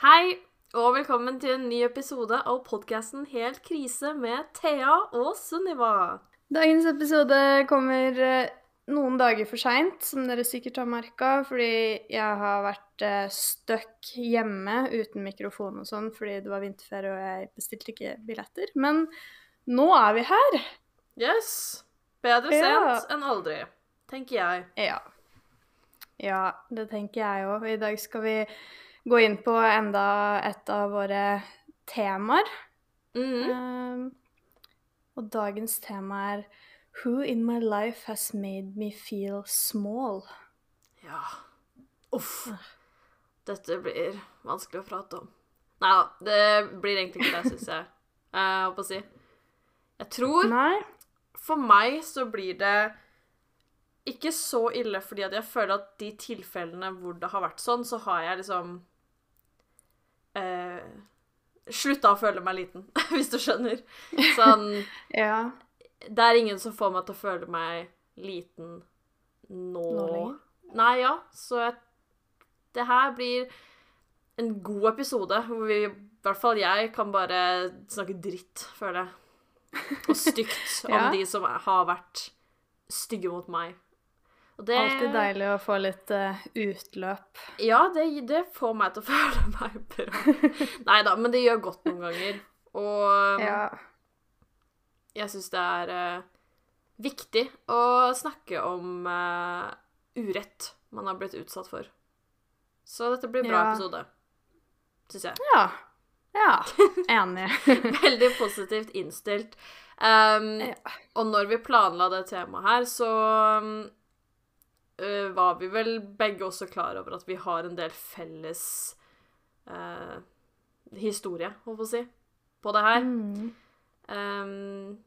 Hei, og velkommen til en ny episode av podkasten Helt krise med Thea og Sunniva. Dagens episode kommer eh, noen dager for seint, som dere sikkert har merka, fordi jeg har vært uh, stuck hjemme uten mikrofon og sånn fordi det var vinterferie og jeg bestilte ikke billetter. Men nå er vi her. Yes. Bedre Ja. sent enn aldri, tenker jeg. Ja. Ja, det tenker jeg òg. I dag skal vi gå inn på enda et av våre temaer. Mm. Um, og dagens tema er Who in my life has made me feel small? Ja. Uff. Dette blir vanskelig å prate om. Nei da, det blir egentlig ikke det, syns jeg. Jeg holdt på å si. Jeg tror Nei? For meg så blir det ikke så ille, fordi at jeg føler at de tilfellene hvor det har vært sånn, så har jeg liksom eh, Slutta å føle meg liten, hvis du skjønner. Sånn Ja. Det er ingen som får meg til å føle meg liten nå. Nå? Nei, ja. Så jeg, det her blir en god episode hvor vi, i hvert fall jeg, kan bare snakke dritt, føler jeg. Og stygt om Ja. de som har vært stygge mot meg. Det Alltid deilig å få litt uh, utløp. Ja, det, det får meg til å føle meg bra. Nei da, men det gjør godt noen ganger. Og Ja. jeg syns det er uh, viktig å snakke om uh, urett man har blitt utsatt for. Så dette blir en bra Ja. episode, syns jeg. Ja. Ja. Enig. Veldig positivt innstilt. Um, Ja. Og når vi planla det temaet her, så øh, var vi vel begge også klar over at vi har en del felles uh, historie, holdt på å si, på det her. Mm. Um,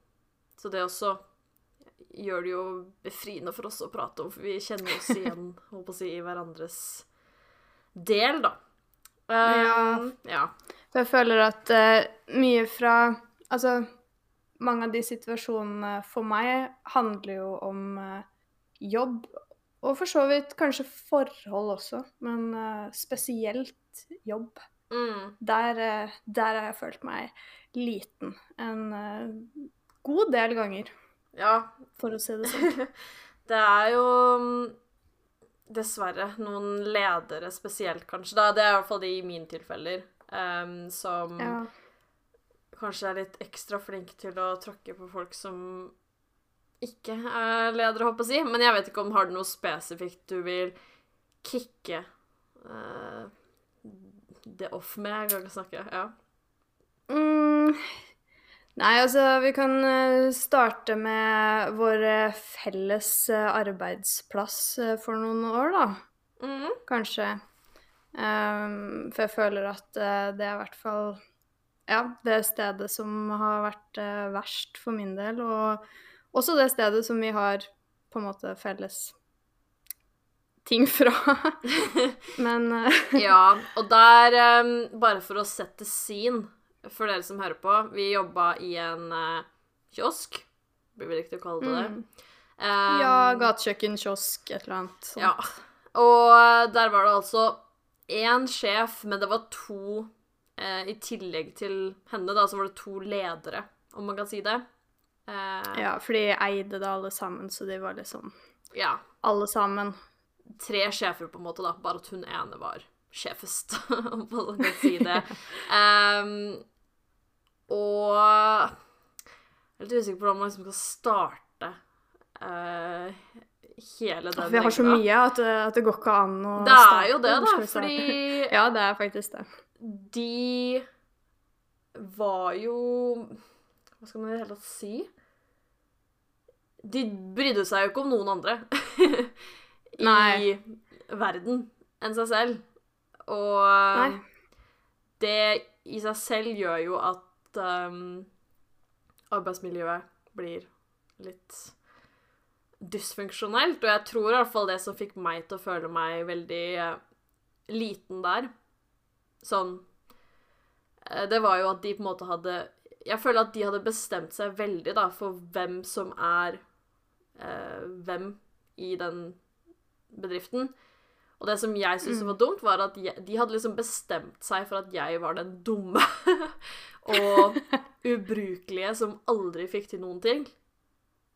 så det også gjør det jo befriende for oss å prate om, for vi kjenner oss igjen holdt på å si, i hverandres del, da. Um, ja. For jeg føler at uh, mye fra Altså, mange av de situasjonene for meg handler jo om uh, jobb, og for så vidt kanskje forhold også, men uh, spesielt jobb. Mm, Der, uh, der har jeg følt meg liten en uh, god del ganger, ja. for å si det sånn. Det er jo mm, dessverre noen ledere spesielt, kanskje. Da. Det er i hvert fall de i mine tilfeller. um, som Ja. kanskje er litt ekstra flinke til å tråkke på folk som ikke er leder, håper jeg å si. Men jeg vet ikke om har du noe spesifikt du vil kicke uh, det off med? Jeg kan ikke snakke. Ja. Mm, nei, altså, vi kan eh, starte med vår eh, felles arbeidsplass for noen år, da. Mm. Kanskje. Um, for jeg føler at det er i hvert fall ja, det stedet som har vært verst for min del. Og også det stedet som vi har på en måte felles ting fra. Men eh, Ja, og der, um, bare for å sette scene for dere som hører på, vi jobba i en uh, kiosk. Blir vel riktig å kalle det det. Um, ja, gatekjøkken, kiosk, et eller annet. sånt. Ja. Og der var det altså én sjef, men det var to eh, I tillegg til henne, da, så var det to ledere, om man kan si det. Eh, Ja, for de eide det alle sammen, så de var liksom ja. alle sammen. Tre sjefer, på en måte, da, bare at hun ene var sjefest, om man kan si det. um, og jeg er litt usikker på hvordan man liksom skal starte uh, hele den Vi har så mye at, det- at det går ikke an å Det er starte. jo det, da, starte? fordi Ja, det er faktisk det. de var jo Hva skal man i det hele tatt si? De brydde seg jo ikke om noen andre i Nei. verden enn seg selv. Og Nei. det i seg selv gjør jo at um, arbeidsmiljøet blir litt dysfunksjonelt. Og jeg tror i hvert fall det som fikk meg til å føle meg veldig eh, liten der, sånn eh, Det var jo at de på en måte hadde Jeg føler at de hadde bestemt seg veldig da for hvem som er eh, hvem i den bedriften. Og det som jeg syntes var dumt, var at jeg, de hadde liksom bestemt seg for at jeg var den dumme og ubrukelige som aldri fikk til noen ting.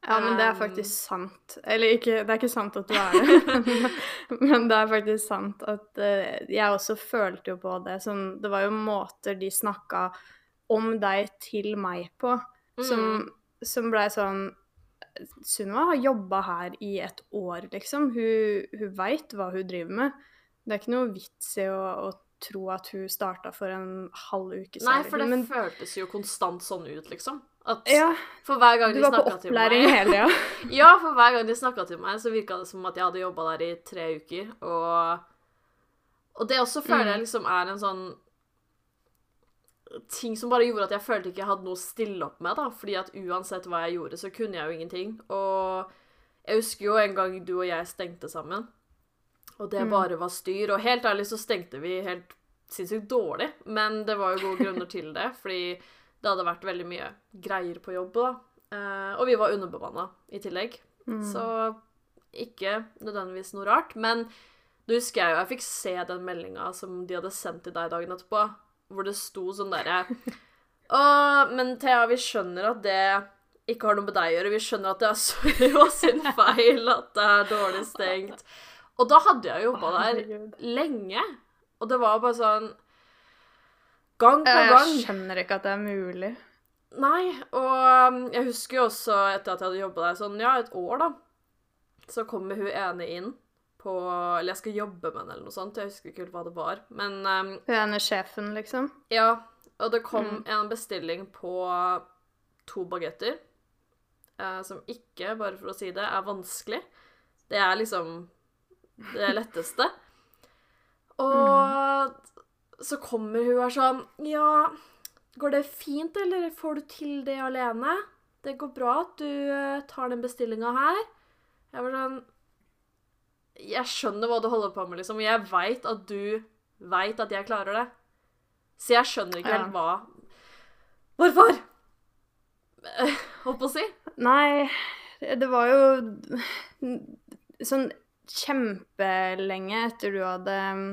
Ja, men det er Um, faktisk sant. Eller ikke, det er ikke sant at du er det, men det er faktisk sant at uh, jeg også følte jo på det. Sånn, det var jo måter de snakka om deg til meg på, som, Mm. som blei sånn Sunniva har jobba her i et år, liksom. Hun, hun veit hva hun driver med. Det er ikke noe vits i å, å tro at hun starta for en halv uke Nei, for det men, føltes jo konstant sånn ut, liksom. At ja, for hver gang du var på opplæring hele tida. Ja, for hver gang de snakka til meg, så virka det som at jeg hadde jobba der i tre uker. Og, og det også føler jeg Mm. liksom er en sånn ting som bare gjorde at jeg følte ikke jeg hadde noe å stille opp med, da. Fordi at uansett hva jeg gjorde, så kunne jeg jo ingenting. Og jeg husker jo en gang du og jeg stengte sammen, og det Mm. bare var styr. Og helt ærlig så stengte vi helt sinnssykt dårlig, men det var jo gode grunner til det, fordi det hadde vært veldig mye greier på jobb, da. Eh, og vi var underbemanna i tillegg. Mm. Så ikke nødvendigvis noe rart. Men du husker jeg jo jeg fikk se den meldinga som de hadde sendt til deg dagen etterpå, hvor det sto sånn derre Å, men Thea, vi skjønner at det ikke har noe med deg å gjøre. Vi skjønner at det er Sorry sin feil at det er dårlig stengt. Og da hadde jeg jobba der lenge. Og det var bare sånn Gang på gang. Jeg skjønner ikke at det er mulig. Nei, og um, jeg husker jo også etter at jeg hadde jobba der sånn, ja, et år, da, så kommer hun ene inn på Eller jeg skal jobbe med henne, eller noe sånt. Jeg husker ikke helt hva det var. Men um, Hun er sjefen, liksom. ja. Og det kom Mm. en bestilling på to bagetter, Uh, som ikke, bare for å si det, er vanskelig. Det er liksom det letteste. Og så kommer hun og er sånn Ja, går det fint, eller får du til det alene? Det går bra at du eh, tar den bestillinga her. Jeg var sånn Jeg skjønner hva du holder på med, liksom. og Jeg veit at du veit at jeg klarer det. Så jeg skjønner ikke helt hva Hvorfor? Holdt på å si. Nei, det var jo sånn kjempelenge etter du hadde um,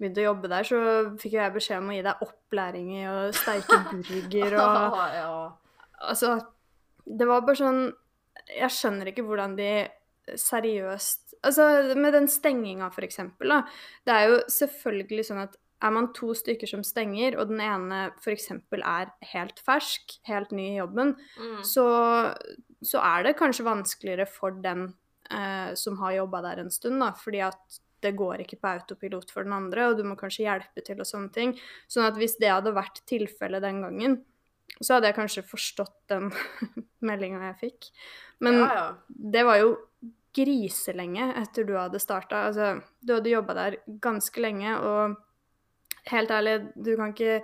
begynt å jobbe der, så fikk jeg beskjed om å gi deg opplæring i å steike burger og ja. Altså, det var bare sånn Jeg skjønner ikke hvordan de seriøst Altså, med den stenginga, for eksempel, da. Det er jo selvfølgelig sånn at er man to stykker som stenger, og den ene f.eks. er helt fersk, helt ny i jobben, Mm. så, så er det kanskje vanskeligere for den eh, som har jobba der en stund, da, fordi at det går ikke på autopilot for den andre, og du må kanskje hjelpe til og sånne ting. Sånn at hvis det hadde vært tilfellet den gangen, så hadde jeg kanskje forstått den meldinga jeg fikk. Men ja, ja. det var jo griselenge etter du hadde starta. Altså, du hadde jobba der ganske lenge, og helt ærlig, du kan ikke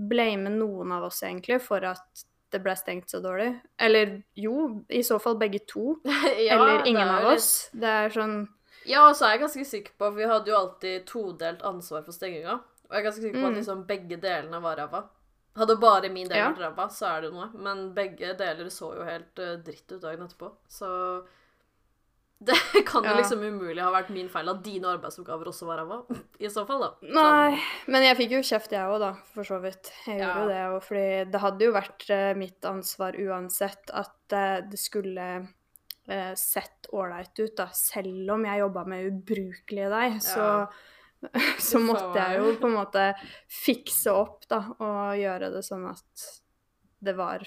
blame noen av oss egentlig for at det ble stengt så dårlig. Eller jo, i så fall begge to. ja, eller ingen av oss. Det er sånn Ja, og så er jeg ganske sikker på For vi hadde jo alltid todelt ansvar for stenginga. Og jeg er ganske sikker på at Mm. liksom begge delene var ræva. Hadde bare min del Ja. vært ræva, så er det jo noe. Men begge deler så jo helt eh, dritt ut dagen etterpå. Så det kan jo Ja. liksom umulig ha vært min feil at dine arbeidsoppgaver også var ræva. I så fall, da. Så- Nei. Men jeg fikk jo kjeft, jeg òg, da, for så vidt. Jeg Ja. gjorde jo det òg, fordi det hadde jo vært eh, mitt ansvar uansett at eh, det skulle eh, sett ålreit ut, da. Selv om jeg jobba med ubrukelige deg, så, så Uff måtte jeg jo på en måte fikse opp, da, og gjøre det sånn at det var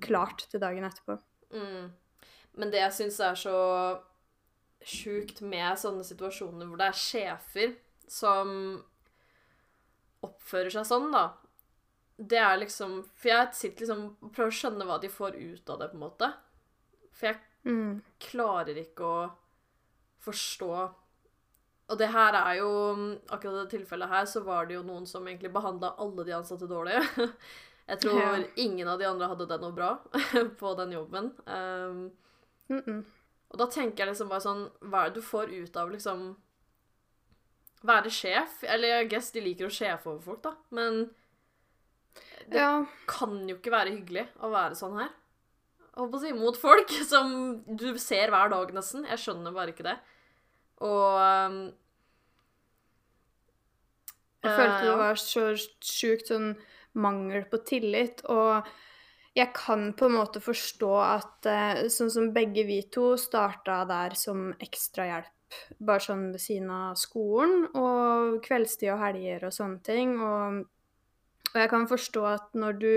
klart til dagen etterpå. Mm. Men det jeg syns er så sjukt med sånne situasjoner hvor det er sjefer som oppfører seg sånn, da, det er liksom For jeg sitter liksom og prøver å skjønne hva de får ut av det, på en måte. For jeg Mm. klarer ikke å forstå Og det her er jo Akkurat det tilfellet her så var det jo noen som egentlig behandla alle de ansatte dårlig. Jeg tror ingen av de andre hadde det noe bra på den jobben. Um, Mm -mm. Og da tenker jeg liksom bare sånn Hva er det du får ut av liksom Være sjef? Eller jeg guess de liker å sjefe over folk, da. Men Det- Ja. kan jo ikke være hyggelig å være sånn her. Holdt på å si mot folk som du ser hver dag, nesten. Jeg skjønner bare ikke det. Og um, Jeg Eh, følte det var så sjukt sånn mangel på tillit, og jeg kan på en måte forstå at eh, sånn som begge vi to starta der som ekstrahjelp, bare sånn ved siden av skolen, og kveldstid og helger og sånne ting, og, og jeg kan forstå at når du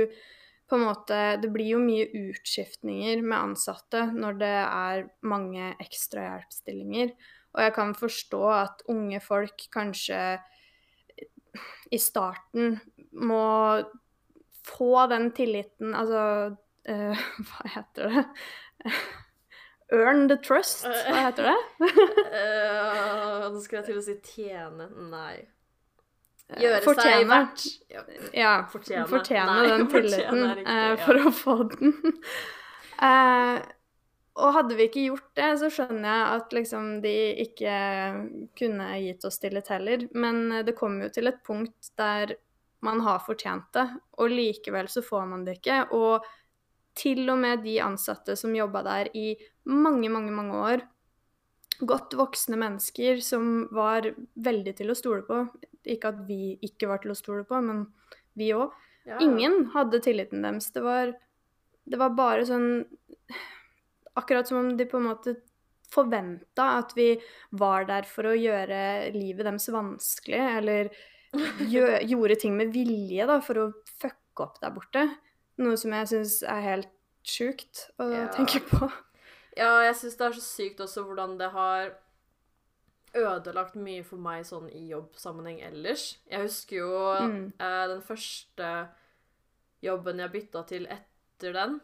på en måte Det blir jo mye utskiftninger med ansatte når det er mange ekstrahjelpsstillinger, og jeg kan forstå at unge folk kanskje i starten må få den tilliten Altså uh, Hva heter det? Earn the trust, hva heter det? Eh, Nå skulle jeg til å si tjene. Nei. Gjøre seg Fortjene. verdt. Ja. Ja, Fortjene. fortjene, Nei, den tilliten riktig, ja. uh, for å få den. uh, og hadde vi ikke gjort det, så skjønner jeg at liksom de ikke kunne gitt oss tillit heller. Men eh, det kom jo til et punkt der man har fortjent det, og likevel så får man det ikke. Og til og med de ansatte som jobba der i mange, mange, mange år, godt voksne mennesker som var veldig til å stole på. Ikke at vi ikke var til å stole på, men vi òg. Ja. Ingen hadde tilliten deres. Det var, det var bare sånn Akkurat som om de på en måte forventa at vi var der for å gjøre livet deres vanskelig, eller gjorde ting med vilje da, for å fucke opp der borte. Noe som jeg syns er helt sjukt å Ja. tenke på. Ja, jeg syns det er så sykt også hvordan det har ødelagt mye for meg sånn i jobbsammenheng ellers. Jeg husker jo Mm. eh, den første jobben jeg bytta til etter den.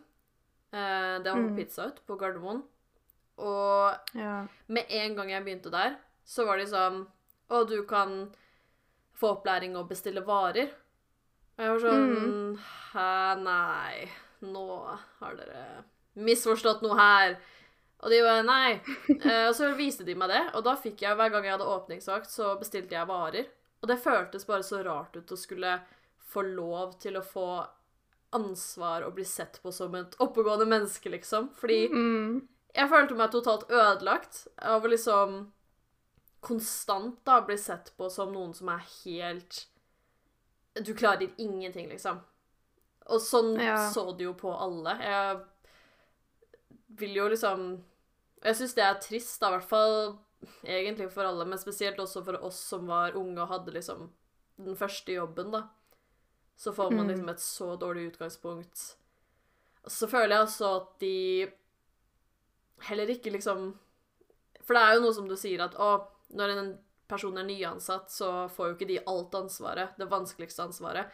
Eh, det var på Mm. Pizza Ut på Gardermoen. Og Ja. med en gang jeg begynte der, så var det sånn Å, du kan få opplæring og bestille varer. Og jeg var sånn Hæ, nei. Nå har dere misforstått noe her. Og de bare Nei. Eh, og så viste de meg det, og da fikk jeg hver gang jeg hadde åpningsvakt, så bestilte jeg varer. Og det føltes bare så rart ut å skulle få lov til å få ansvar og bli sett på som et oppegående menneske, liksom. Fordi Mm. jeg følte meg totalt ødelagt av å liksom konstant da bli sett på som noen som er helt Du klarer ingenting, liksom. Og sånn Ja. så det jo på alle. Jeg vil jo liksom Jeg syns det er trist, da, i hvert fall egentlig for alle, men spesielt også for oss som var unge og hadde liksom den første jobben, da. Så får man Mm. liksom et så dårlig utgangspunkt. Så føler jeg også at de heller ikke liksom For det er jo noe som du sier at å, når en person er nyansatt, så får jo ikke de alt ansvaret, det vanskeligste ansvaret.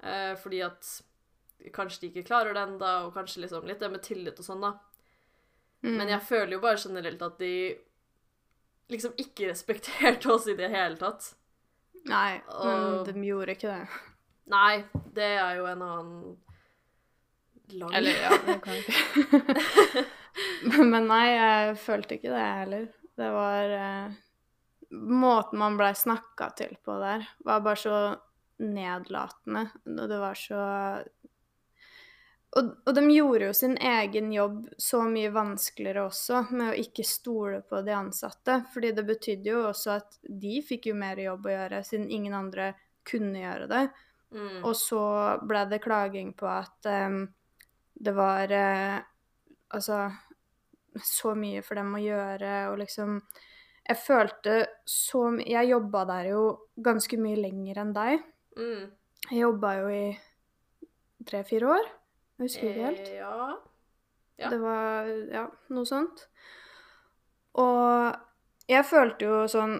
Eh, fordi at kanskje de ikke klarer det ennå, og kanskje liksom litt det med tillit og sånn, da. Mm. Men jeg føler jo bare generelt at de liksom ikke respekterte oss i det hele tatt. Nei, men de gjorde ikke det. Nei, det er jo en annen lang Eller ja, det kan jeg ikke. Men nei, jeg følte ikke det heller. Det var eh, Måten man blei snakka til på der, var bare så nedlatende. Og det var så og, og de gjorde jo sin egen jobb så mye vanskeligere også, med å ikke stole på de ansatte. Fordi det betydde jo også at de fikk jo mer jobb å gjøre, siden ingen andre kunne gjøre det. Mm. Og så ble det klaging på at um, det var uh, altså så mye for dem å gjøre, og liksom Jeg følte som Jeg jobba der jo ganske mye lenger enn deg. Mm. Jeg jobba jo i tre-fire år. Jeg husker ikke helt. Eh, ja. Ja. Det var ja, noe sånt. Og jeg følte jo sånn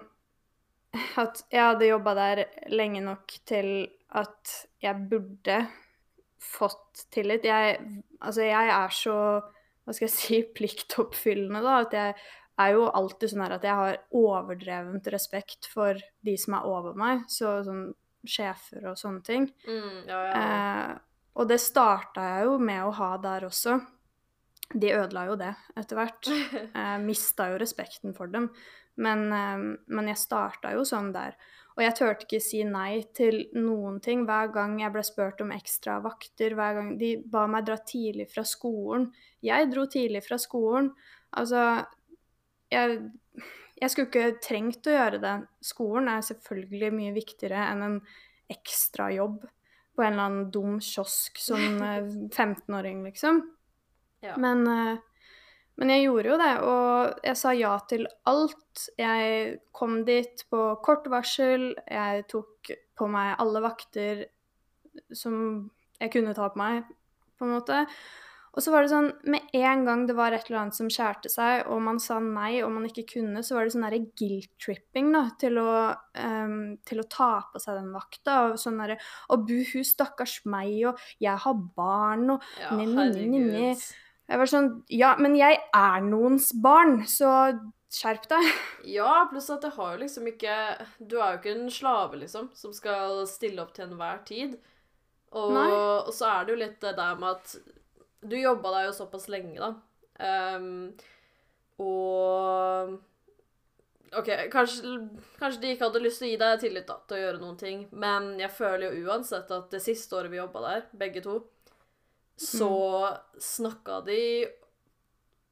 at jeg hadde jobba der lenge nok til at jeg burde fått tillit. Jeg, altså jeg er så, hva skal jeg si, pliktoppfyllende, da, at jeg er jo alltid sånn her at jeg har overdrevent respekt for de som er over meg, så sånn sjefer og sånne ting. Mm, ja, ja. Eh, og det starta jeg jo med å ha der også. De ødela jo det etter hvert. Eh, mista jo respekten for dem. Men, eh, men jeg starta jo sånn der. Og jeg turte ikke si nei til noen ting. Hver gang jeg ble spurt om ekstra vakter, hver gang de ba meg dra tidlig fra skolen Jeg dro tidlig fra skolen. Altså jeg, Jeg skulle ikke trengt å gjøre det. Skolen er selvfølgelig mye viktigere enn en ekstrajobb på en eller annen dum kiosk som eh, 15-åring, liksom. Ja. Men, eh, men jeg gjorde jo det, og jeg sa ja til alt. Jeg kom dit på kort varsel. Jeg tok på meg alle vakter som jeg kunne ta på meg, på en måte. Og så var det sånn, med en gang det var et eller annet som skjærte seg, og man sa nei og man ikke kunne, så var det sånn derre guilt-tripping da, til å, um, til å ta på seg den vakta. Og sånn derre Å, buhu, stakkars meg, og jeg har barn, og Ja, Ni, ni, ni, ni, ni. Jeg var sånn Ja, men jeg er noens barn, så skjerp deg. Ja, pluss at det har jo liksom ikke Du er jo ikke en slave, liksom, som skal stille opp til enhver tid. Og, og så er det jo litt det der med at Du jobba der jo såpass lenge, da. Um, og OK, kanskje, kanskje de ikke hadde lyst til å gi deg tillit da, til å gjøre noen ting, men jeg føler jo uansett at det siste året vi jobba der, begge to, så snakka de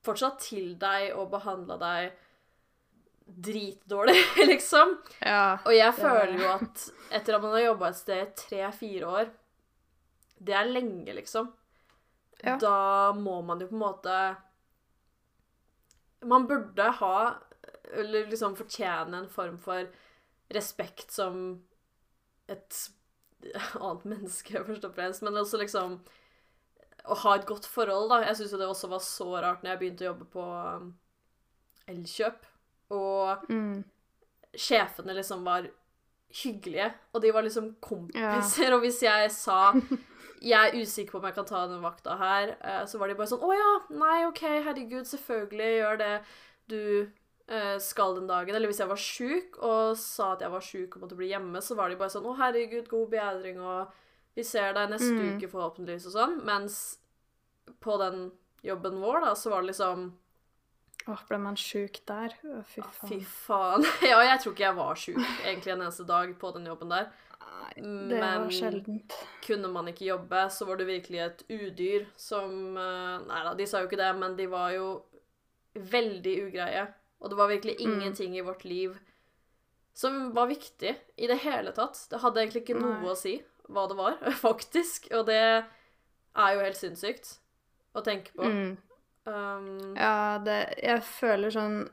fortsatt til deg og behandla deg dritdårlig, liksom. Ja. Og jeg føler jo at etter at man har jobba et sted i tre-fire år Det er lenge, liksom. Ja. Da må man jo på en måte Man burde ha Eller liksom fortjene en form for respekt som et annet menneske, først og fremst. Men også liksom å ha et godt forhold, da. Jeg syns jo det også var så rart når jeg begynte å jobbe på um, Elkjøp. Og Mm. sjefene liksom var hyggelige, og de var liksom kompiser. Og hvis jeg sa jeg er usikker på om jeg kan ta den vakta her, eh, så var de bare sånn Å ja, nei, OK, herregud, selvfølgelig, gjør det du eh, skal den dagen. Eller hvis jeg var sjuk og sa at jeg var sjuk og måtte bli hjemme, så var de bare sånn Å, herregud, god bedring, og vi ser deg neste Mm. uke forhåpentligvis, og sånn. Mens på den jobben vår, da, så var det liksom Åh, ble man sjuk der? Å, fy faen. Fy faen. Ja, jeg tror ikke jeg var sjuk egentlig en eneste dag på den jobben der. Nei, det Men var sjeldent. kunne man ikke jobbe, så var du virkelig et udyr som eh, Nei da, de sa jo ikke det, men de var jo veldig ugreie. Og det var virkelig Mm. ingenting i vårt liv som var viktig i det hele tatt. Det hadde egentlig ikke noe Nei. å si hva det var, faktisk. Og det er jo helt sinnssykt å tenke på. Mm. Um, Ja, det Jeg føler sånn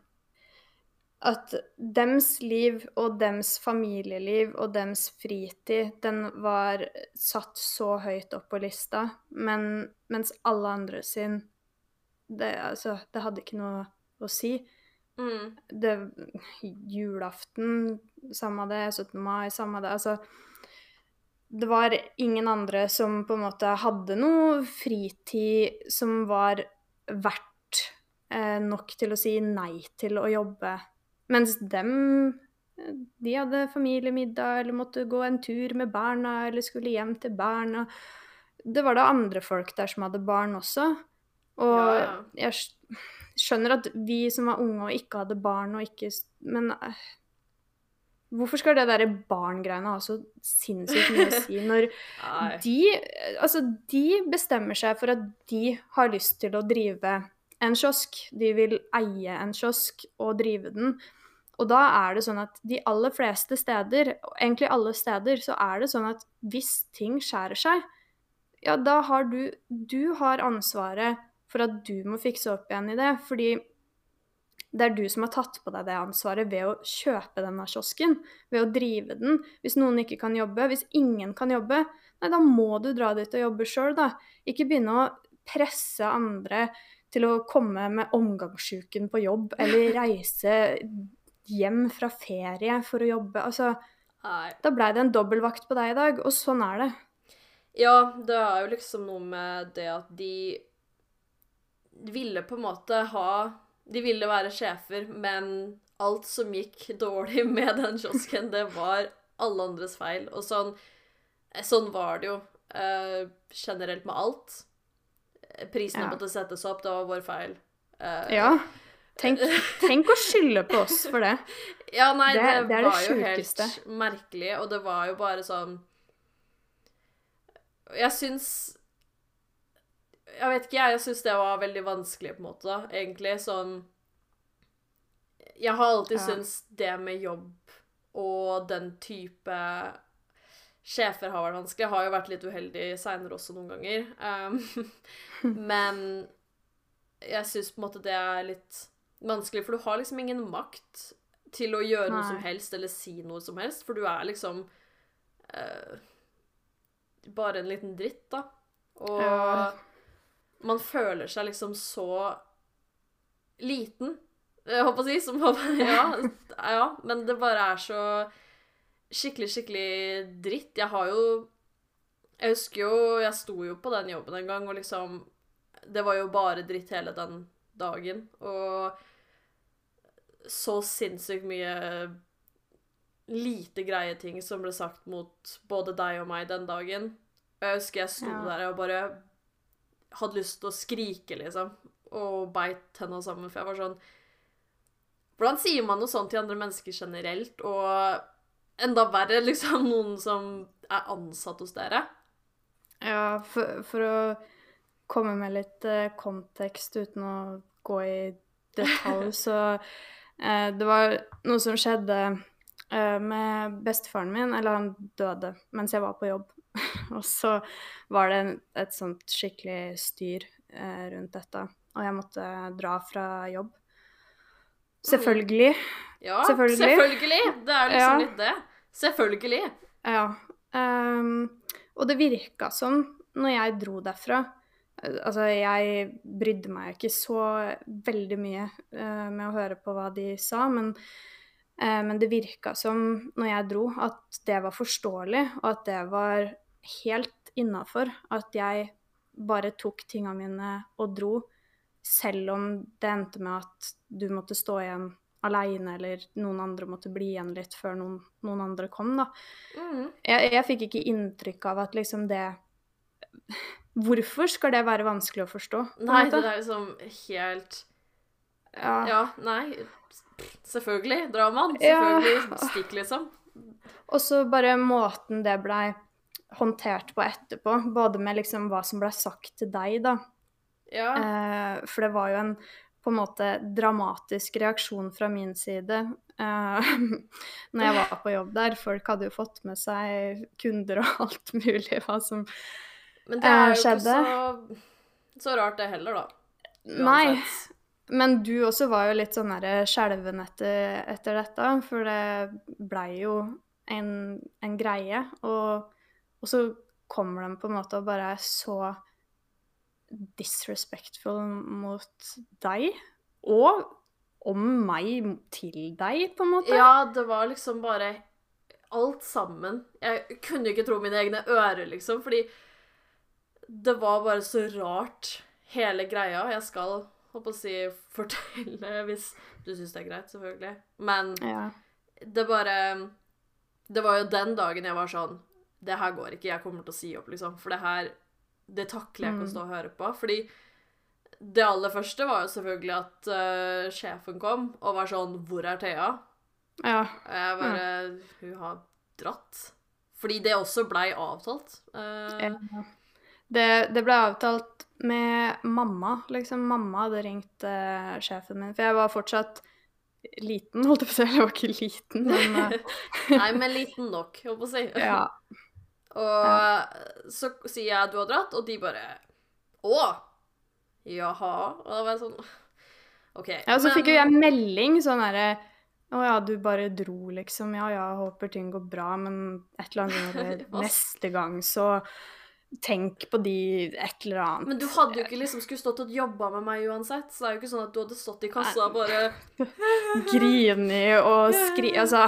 at dems liv og dems familieliv og dems fritid, den var satt så høyt opp på lista, men mens alle andre sin det, altså, det hadde ikke noe å si. mm, Det Julaften, samme det. 17. mai, samme det. Altså Det var ingen andre som på en måte hadde noe fritid som var verdt eh, nok til å si nei til å jobbe. Mens dem eh, de hadde familiemiddag eller måtte gå en tur med barna eller skulle hjem til barna. Det var da andre folk der som hadde barn også. Og Ja, ja. jeg skjønner at vi som var unge og ikke hadde barn og ikke Men eh, hvorfor skal det derre barn-greiene ha så sinnssykt mye å si når de, altså, de bestemmer seg for at de har lyst til å drive en kiosk. De vil eie en kiosk og drive den. Og da er det sånn at de aller fleste steder, egentlig alle steder, så er det sånn at hvis ting skjærer seg, ja, da har du Du har ansvaret for at du må fikse opp igjen i det. Fordi det er du som har tatt på deg det ansvaret ved å kjøpe denne kiosken, ved å drive den. Hvis noen ikke kan jobbe, hvis ingen kan jobbe, nei, da må du dra dit og jobbe sjøl, da. Ikke begynne å presse andre til å komme med omgangssjuken på jobb, eller reise hjem fra ferie for å jobbe. Altså, nei. da blei det en dobbeltvakt på deg i dag, og sånn er det. Ja, det er jo liksom noe med det at de ville på en måte ha De ville være sjefer, men alt som gikk dårlig med den kiosken, det var alle andres feil. Og sånn, sånn var det jo uh, generelt med alt. Prisene Ja. måtte settes opp, det var vår feil. Uh, Ja. Tenk, tenk å skylde på oss for det. Ja, nei, det, Det- det er det var jo helt merkelig, og det var jo bare sånn Jeg syns Jeg vet ikke, jeg. Jeg syns det var veldig vanskelig, på en måte, da, egentlig. Sånn Jeg har alltid Ja. syntes det med jobb og den type sjefer har vært vanskelig. Jeg har jo vært litt uheldig seinere også noen ganger. Um, men jeg syns på en måte det er litt vanskelig, for du har liksom ingen makt til å gjøre noe som helst eller si noe som helst, for du er liksom uh, bare en liten dritt, da. Og Ja. man føler seg liksom så liten, jeg håper å si, som ja, ja, men det bare er så skikkelig, skikkelig dritt. Jeg har jo Jeg husker jo Jeg sto jo på den jobben en gang, og liksom Det var jo bare dritt hele den dagen. Og så sinnssykt mye lite greie ting som ble sagt mot både deg og meg den dagen. Og jeg husker jeg sto Ja. der og bare hadde lyst til å skrike, liksom. Og beit tenna sammen, for jeg var sånn Hvordan sier man noe sånt til andre mennesker generelt, og enda verre, liksom, noen som er ansatt hos dere? Ja, for, for å komme med litt eh, kontekst uten å gå i detalj, så eh, Det var noe som skjedde eh, med bestefaren min, eller han døde mens jeg var på jobb. og så var det en, et sånt skikkelig styr eh, rundt dette, og jeg måtte dra fra jobb. Selvfølgelig. Ja, Selvfølgelig. selvfølgelig. Det er liksom Ja. litt det. Selvfølgelig. Ja. Um, og det virka som, når jeg dro derfra eh, Altså, jeg brydde meg ikke så veldig mye uh, med å høre på hva de sa, men, uh, men det virka som, når jeg dro, at det var forståelig, og at det var helt innafor. At jeg bare tok tinga mine og dro, selv om det endte med at du måtte stå igjen aleine, eller noen andre måtte bli igjen litt før noen, noen andre kom, da. Mm. Jeg, jeg fikk ikke inntrykk av at liksom det Hvorfor skal det være vanskelig å forstå? Nei, det er liksom helt ja. Ja, nei. Selvfølgelig. Draman. Ja. Selvfølgelig. Stikk, liksom. Og så bare måten det blei håndtert på etterpå, både med liksom hva som blei sagt til deg, da. Ja. Eh, for det var jo en på en måte dramatisk reaksjon fra min side eh, når jeg var på jobb der. Folk hadde jo fått med seg kunder og alt mulig hva som skjedde. Men det er eh, jo skjedde. ikke så, så rart, det heller, da. Nei. Men du også var jo litt sånn der skjelven etter, etter dette, for det blei jo en, en greie. Og, og så kommer de på en måte og bare er så disrespectful mot deg. Og om meg til deg, på en måte. Ja, det var liksom bare alt sammen. Jeg kunne ikke tro mine egne ører, liksom, fordi det var bare så rart, hele greia. Jeg skal, holdt på å si, fortelle hvis du syns det er greit, selvfølgelig. Men Ja. det bare Det var jo den dagen jeg var sånn Det her går ikke, jeg kommer til å si opp, liksom. For det her Det takler jeg ikke å Mm. stå og høre på. Fordi det aller første var jo selvfølgelig at uh, sjefen kom og var sånn Hvor er Thea? ja. Og jeg bare Hun har dratt. Fordi det også blei avtalt. Uh, Ja. Det, det ble avtalt med mamma, liksom. Mamma hadde ringt uh, sjefen min, for jeg var fortsatt liten, holdt jeg på å si. Jeg var ikke liten, men Nei, men liten nok, holdt på å si. ja. Og så sier jeg du har dratt, og de bare Å! Jaha. Og da var jeg sånn OK. Ja, og så men- fikk jo jeg melding sånn herre Å ja, du bare dro, liksom. Ja ja, håper ting går bra, men et eller annet sånn neste gang, så tenk på de et eller annet. Men du hadde jo ikke liksom skulle stått og jobba med meg uansett, så det er jo ikke sånn at du hadde stått i kassa og bare Grini og skri... Altså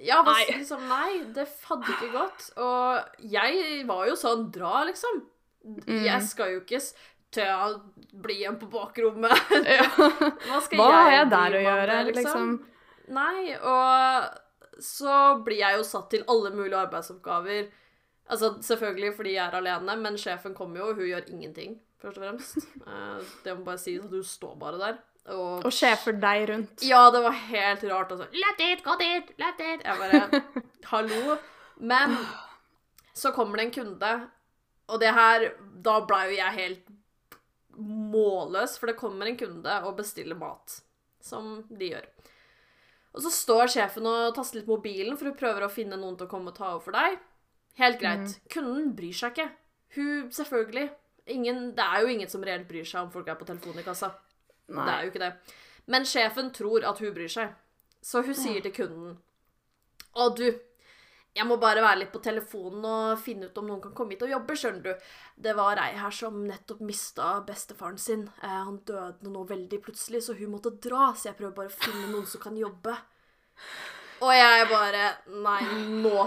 Ja, hva, Nei. liksom, nei, det hadde ikke gått. Og jeg var jo sånn Dra, liksom. Mm. Jeg skal jo ikke til å bli igjen på bakrommet. ja. Hva skal Hva har jeg der å med, gjøre, liksom? Nei, og så blir jeg jo satt til alle mulige arbeidsoppgaver. Altså selvfølgelig fordi jeg er alene, men sjefen kommer jo, og hun gjør ingenting, først og fremst. Eh, det må bare si at du står bare der. Og, Og sjefer deg rundt. Ja, det var helt rart. Altså. Let it, got it, let it. Jeg bare Hallo. Men så kommer det en kunde, og det her Da ble jo jeg helt målløs, for det kommer en kunde og bestiller mat. Som de gjør. Og så står sjefen og taster litt mobilen, for hun prøver å finne noen til å komme og ta over for deg. Helt greit. Mm. Kunden bryr seg ikke. Hun, selvfølgelig. Ingen, det er jo ingen som reelt bryr seg om folk er på telefonen i kassa. Det er jo ikke det. Men sjefen tror at hun bryr seg. Så hun sier til kunden Å, du, jeg må bare være litt på telefonen og finne ut om noen kan komme hit og jobbe, skjønner du. Det var ei her som nettopp mista bestefaren sin. Eh, han døde nå veldig plutselig, så hun måtte dra. Så jeg prøver bare å finne noen som kan jobbe. Og jeg bare Nei, nå.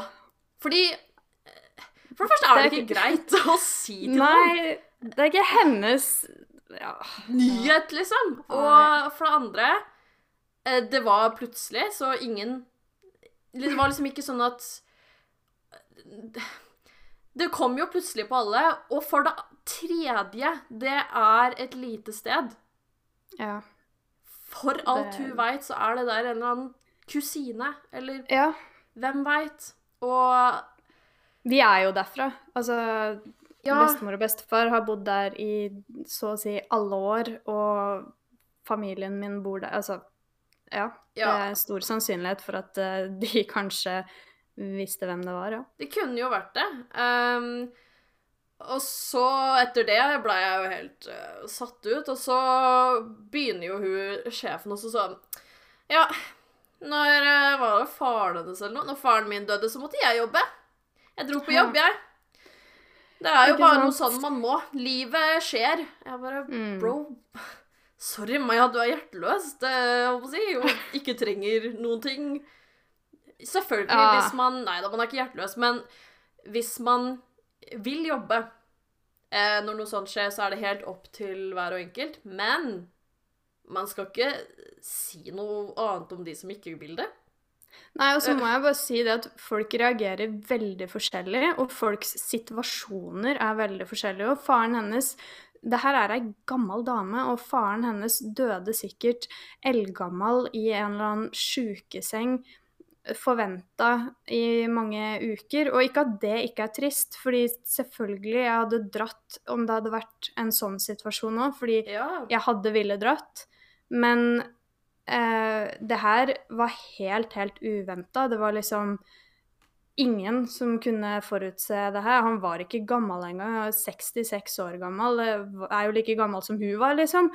Fordi eh, For det første er det ikke greit å si til noen Nei, det er ikke hennes ja. nyhet, liksom. Og for det andre eh, Det var plutselig, så ingen Det var liksom ikke sånn at Det kom jo plutselig på alle. Og for det tredje, det er et lite sted. Ja. For alt hun veit, så er det der en eller annen kusine, eller ja. hvem veit. Og Vi er jo derfra. Altså, Ja. bestemor og bestefar har bodd der i så å si alle år, og familien min bor der. Altså, ja. Det er stor sannsynlighet for at uh, de kanskje visste hvem det var, ja. Det kunne jo vært det. Um, og så, etter det, ble jeg jo helt uh, satt ut. Og så begynner jo hun, sjefen, også sånn Ja, når uh, var det faren hennes eller noe? Når faren min døde, så måtte jeg jobbe. Jeg dro på jobb, jeg. Det er jo bare noe sånn man må. Livet skjer. Jeg bare Mm. Bro, sorry, Maja, du er hjerteløs. Det, si, og ikke trenger noen ting. Selvfølgelig, Ja. hvis man Nei da, man er ikke hjerteløs, men hvis man vil jobbe eh, Når noe sånt skjer, så er det helt opp til hver og enkelt. Men man skal ikke si noe annet om de som ikke vil det. Nei, og så må jeg bare si det at folk reagerer veldig forskjellig, og folks situasjoner er veldig forskjellige. Og faren hennes Det her er ei gammel dame, og faren hennes døde sikkert eldgammel i en eller annen sjukeseng forventa i mange uker. Og ikke at det ikke er trist, fordi selvfølgelig jeg hadde dratt om det hadde vært en sånn situasjon òg, fordi Ja. jeg hadde ville dratt. Men eh, det her var helt, helt uventa. Det var liksom ingen som kunne forutse det her. Han var ikke gammel engang. Han var 66 år gammel. Er jo like gammel som hun var, liksom.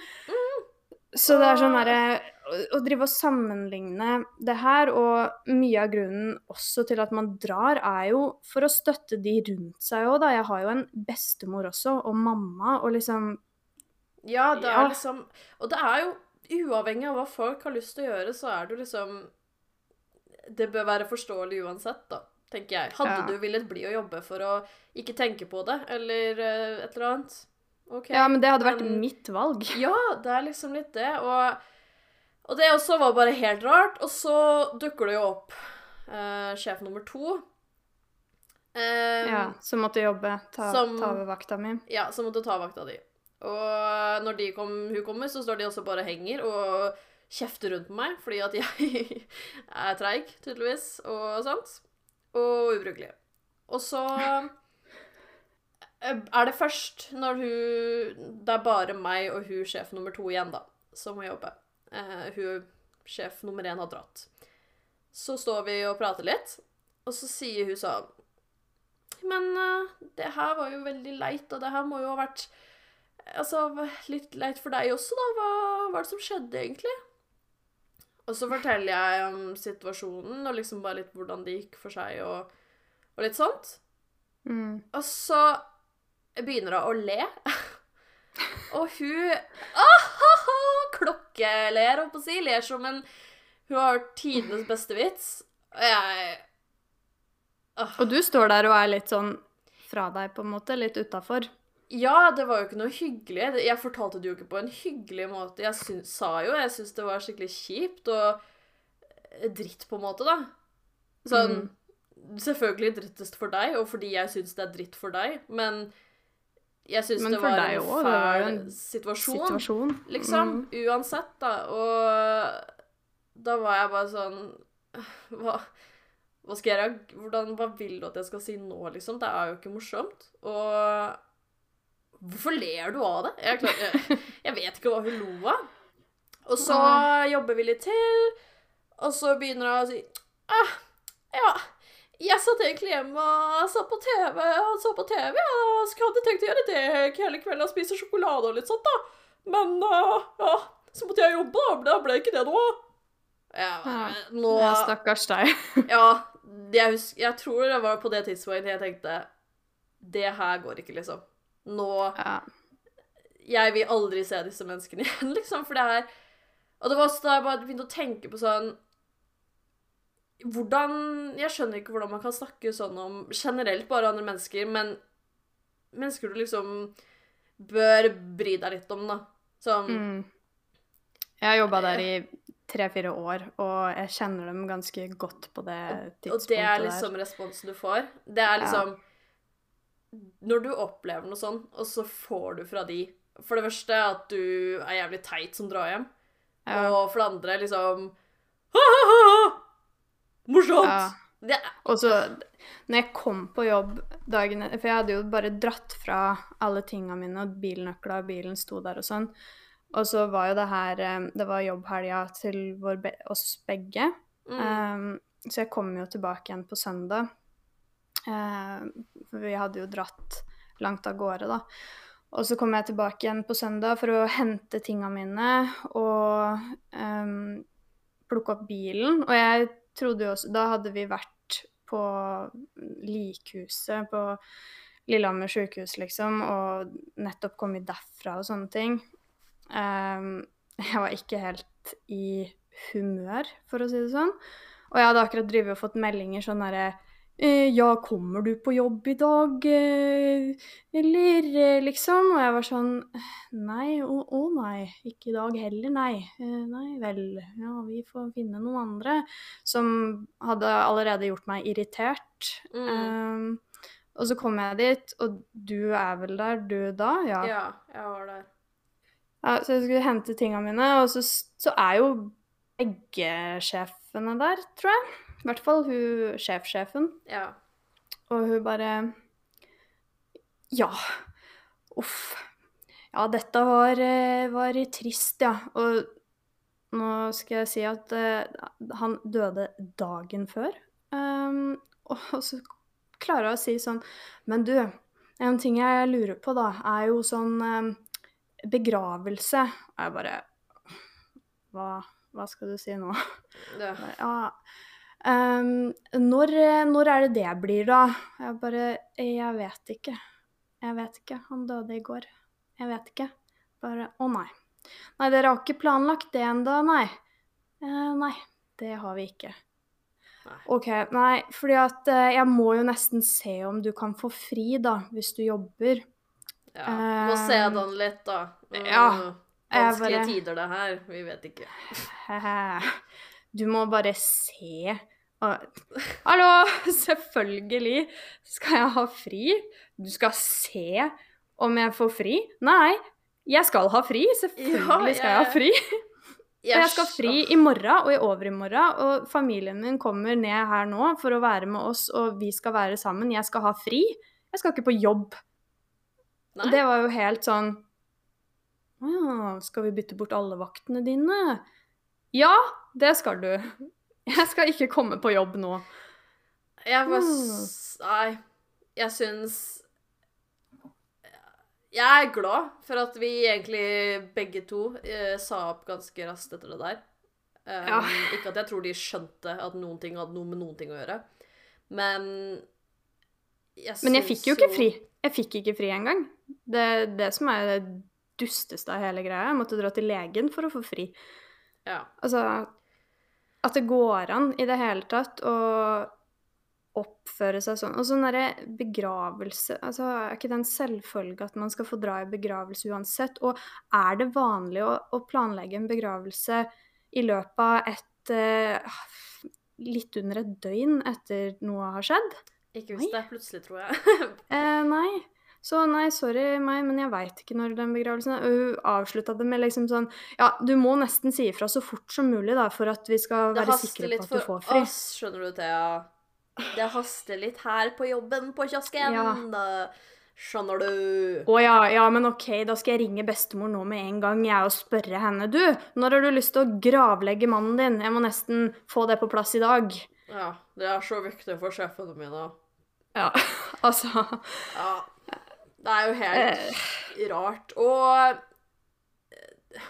Så det er sånn derre Å drive og sammenligne det her, og mye av grunnen også til at man drar, er jo for å støtte de rundt seg òg, da. Jeg har jo en bestemor også, og mamma, og liksom Ja, det er Ja. liksom Og det er jo uavhengig av hva folk har lyst til å gjøre, så er det jo liksom Det bør være forståelig uansett, da, tenker jeg. Hadde Ja. du villet bli å jobbe for å ikke tenke på det, eller uh, et eller annet? Okay. Ja, men det hadde vært men- mitt valg. Ja, det er liksom litt det. Og, og det også var bare helt rart. Og så dukker det jo opp uh, sjef nummer to. Um, Ja, som måtte jobbe, ta, Som- ta over vakta mi. Ja, som måtte ta vakta di. Og når kom, hun kommer, så står de også bare og henger og kjefter rundt på meg fordi at jeg er treig, tydeligvis, og sånt. Og ubrukelig. Og så er det først når hun Det er bare meg og hun sjef nummer to igjen, da, som må jobbe. Eh, hun sjef nummer én har dratt. Så står vi og prater litt, og så sier hun sånn men eh, det her var jo veldig leit, og det her må jo ha vært altså, litt leit for deg også, da. Hva var det som skjedde, egentlig? Og så forteller jeg om situasjonen, og liksom bare litt hvordan det gikk for seg, og, og litt sånt. Mm. Og så begynner hun å le. og hun ah, klokkeler, holdt på å si. Ler som en Hun har tidenes beste vits. Og jeg Og du står der og er litt sånn fra deg, på en måte, litt utafor. Ja, det var jo ikke noe hyggelig. Jeg fortalte det jo ikke på en hyggelig måte. Jeg syns, sa jo jeg syns det var skikkelig kjipt og dritt, på en måte, da. Sånn Selvfølgelig drittest for deg, og fordi jeg syns det er dritt for deg, men jeg syns det var en også, fæl en situasjon. Situasjon. Liksom. Mm. Uansett, da. Og da var jeg bare sånn Hva, hva skal jeg Hvordan, Hva vil du at jeg skal si nå, liksom? Det er jo ikke morsomt. Og hvorfor ler du av det? Jeg, klar, jeg, jeg vet ikke hva hun lo av. Og så jobber vi litt til, Og så begynner hun å si ah, Ja, jeg satt egentlig hjemme og så på TV, og så på TV, og så hadde tenkt å gjøre det hele kvelden og spise sjokolade og litt sånt, da. Men uh, ja, så måtte jeg jobbe, da. Da ble ikke det noe. Ja, Ja. nå Ja, stakkars deg. Ja, jeg, husker, jeg tror det var på det tidspunktet jeg tenkte Det her går ikke, liksom. Nå Ja. Jeg vil aldri se disse menneskene igjen, liksom, for det er Og det var også da jeg bare begynte å tenke på sånn Hvordan Jeg skjønner ikke hvordan man kan snakke sånn om generelt bare andre mennesker, men mennesker du liksom bør bry deg litt om, da. Sånn Mm. Jeg har jobba der i tre-fire år, og jeg kjenner dem ganske godt på det tidspunktet der. Og det er der. liksom responsen du får. Det er liksom Når du opplever noe sånn, og så får du fra de For det første at du er jævlig teit som drar hjem, Ja. og for det andre liksom Ha-ha-ha! Morsomt! Ja. Og så, når jeg kom på jobb dagen For jeg hadde jo bare dratt fra alle tinga mine, og bilnøkla og bilen sto der og sånn. Og så var jo det her eh, Det var jobbhelga til vår oss begge. mm, Um, så jeg kom jo tilbake igjen på søndag. Eh, for vi hadde jo dratt langt av gårde, da. Og så kom jeg tilbake igjen på søndag for å hente tinga mine og um, plukke opp bilen. Og jeg trodde jo også Da hadde vi vært på likhuset på Lillehammer sykehus, liksom, og nettopp kommet derfra og sånne ting. Um, jeg var ikke helt i humør, for å si det sånn. Og jeg hadde akkurat drivet og fått meldinger sånn herre Ja, kommer du på jobb i dag, eh, eller eh, liksom? Og jeg var sånn Nei, å, å nei, ikke i dag heller, nei. Eh, nei vel, ja, vi får finne noen andre. Som hadde allerede gjort meg irritert. mm, Um, og så kom jeg dit, og du er vel der, du da? Ja. ja, jeg var der. Ja, så jeg skulle hente tinga mine, og så, så er jo begge sjefene der, tror jeg. I hvert fall hun sjefsjefen. Ja. Og hun bare Ja. Uff. Ja, dette var, eh, var trist, ja. Og nå skal jeg si at uh, han døde dagen før. Um, og så klarer hun å si sånn Men du, en ting jeg lurer på, da, er jo sånn um, begravelse. Og jeg bare Hva, hva skal du si nå? ja. Ja. Ehm, når, når er det det blir, da? Jeg bare Jeg vet ikke. Jeg vet ikke. Han døde i går. Jeg vet ikke. Bare Å nei. Nei, dere har ikke planlagt det ennå, nei. Uh, nei, det har vi ikke. Nei. OK. Nei, fordi at uh, jeg må jo nesten se om du kan få fri, da, hvis du jobber. ja. Må se Um, den litt, da. Mm, ja, Vanskelige bare- tider, det her. Vi vet ikke. Du må bare se Hallo! Selvfølgelig skal jeg ha fri. Du skal se om jeg får fri. Nei, jeg skal ha fri. Selvfølgelig skal jeg ha fri. Og jeg skal fri i morgen og i overmorgen, og familien min kommer ned her nå for å være med oss, og vi skal være sammen. Jeg skal ha fri. Jeg skal ikke på jobb. Nei. Det var jo helt sånn Å ja, skal vi bytte bort alle vaktene dine? Ja, det skal du. Jeg skal ikke komme på jobb nå. Jeg var Mm. Nei. Jeg syns Jeg er glad for at vi egentlig begge to eh, sa opp ganske raskt etter det der. Um, Ja. Ikke at jeg tror de skjønte at noen ting hadde noe med noen ting å gjøre, men jeg Men jeg fikk jo ikke fri. Jeg fikk ikke fri engang. Det er det som er det dusteste av hele greia. Jeg måtte dra til legen for å få fri. Ja. Altså At det går an i det hele tatt å oppføre seg sånn. Og sånn derre begravelse Altså, er ikke det en selvfølge at man skal få dra i begravelse uansett? Og er det vanlig å, å planlegge en begravelse i løpet av et eh, Litt under et døgn etter noe har skjedd? Ikke hvis det er plutselig, tror jeg. Eh, nei. Så nei, sorry meg, men jeg veit ikke når den begravelsen er. Og hun avslutta det med liksom sånn Ja, du må nesten si ifra så fort som mulig, da, for at vi skal Det være sikre på at du får fri. oss, skjønner du, Thea. Det haster litt her på jobben på kiosken. Ja. Da Skjønner du? Å ja, ja, men OK, da skal jeg ringe bestemor nå med en gang, jeg, og spørre henne. Du, når har du lyst til å gravlegge mannen din? Jeg må nesten få det på plass i dag. Ja, det er så viktig for sjefene mine. Ja, altså Ja. Det er jo helt rart. Og eh,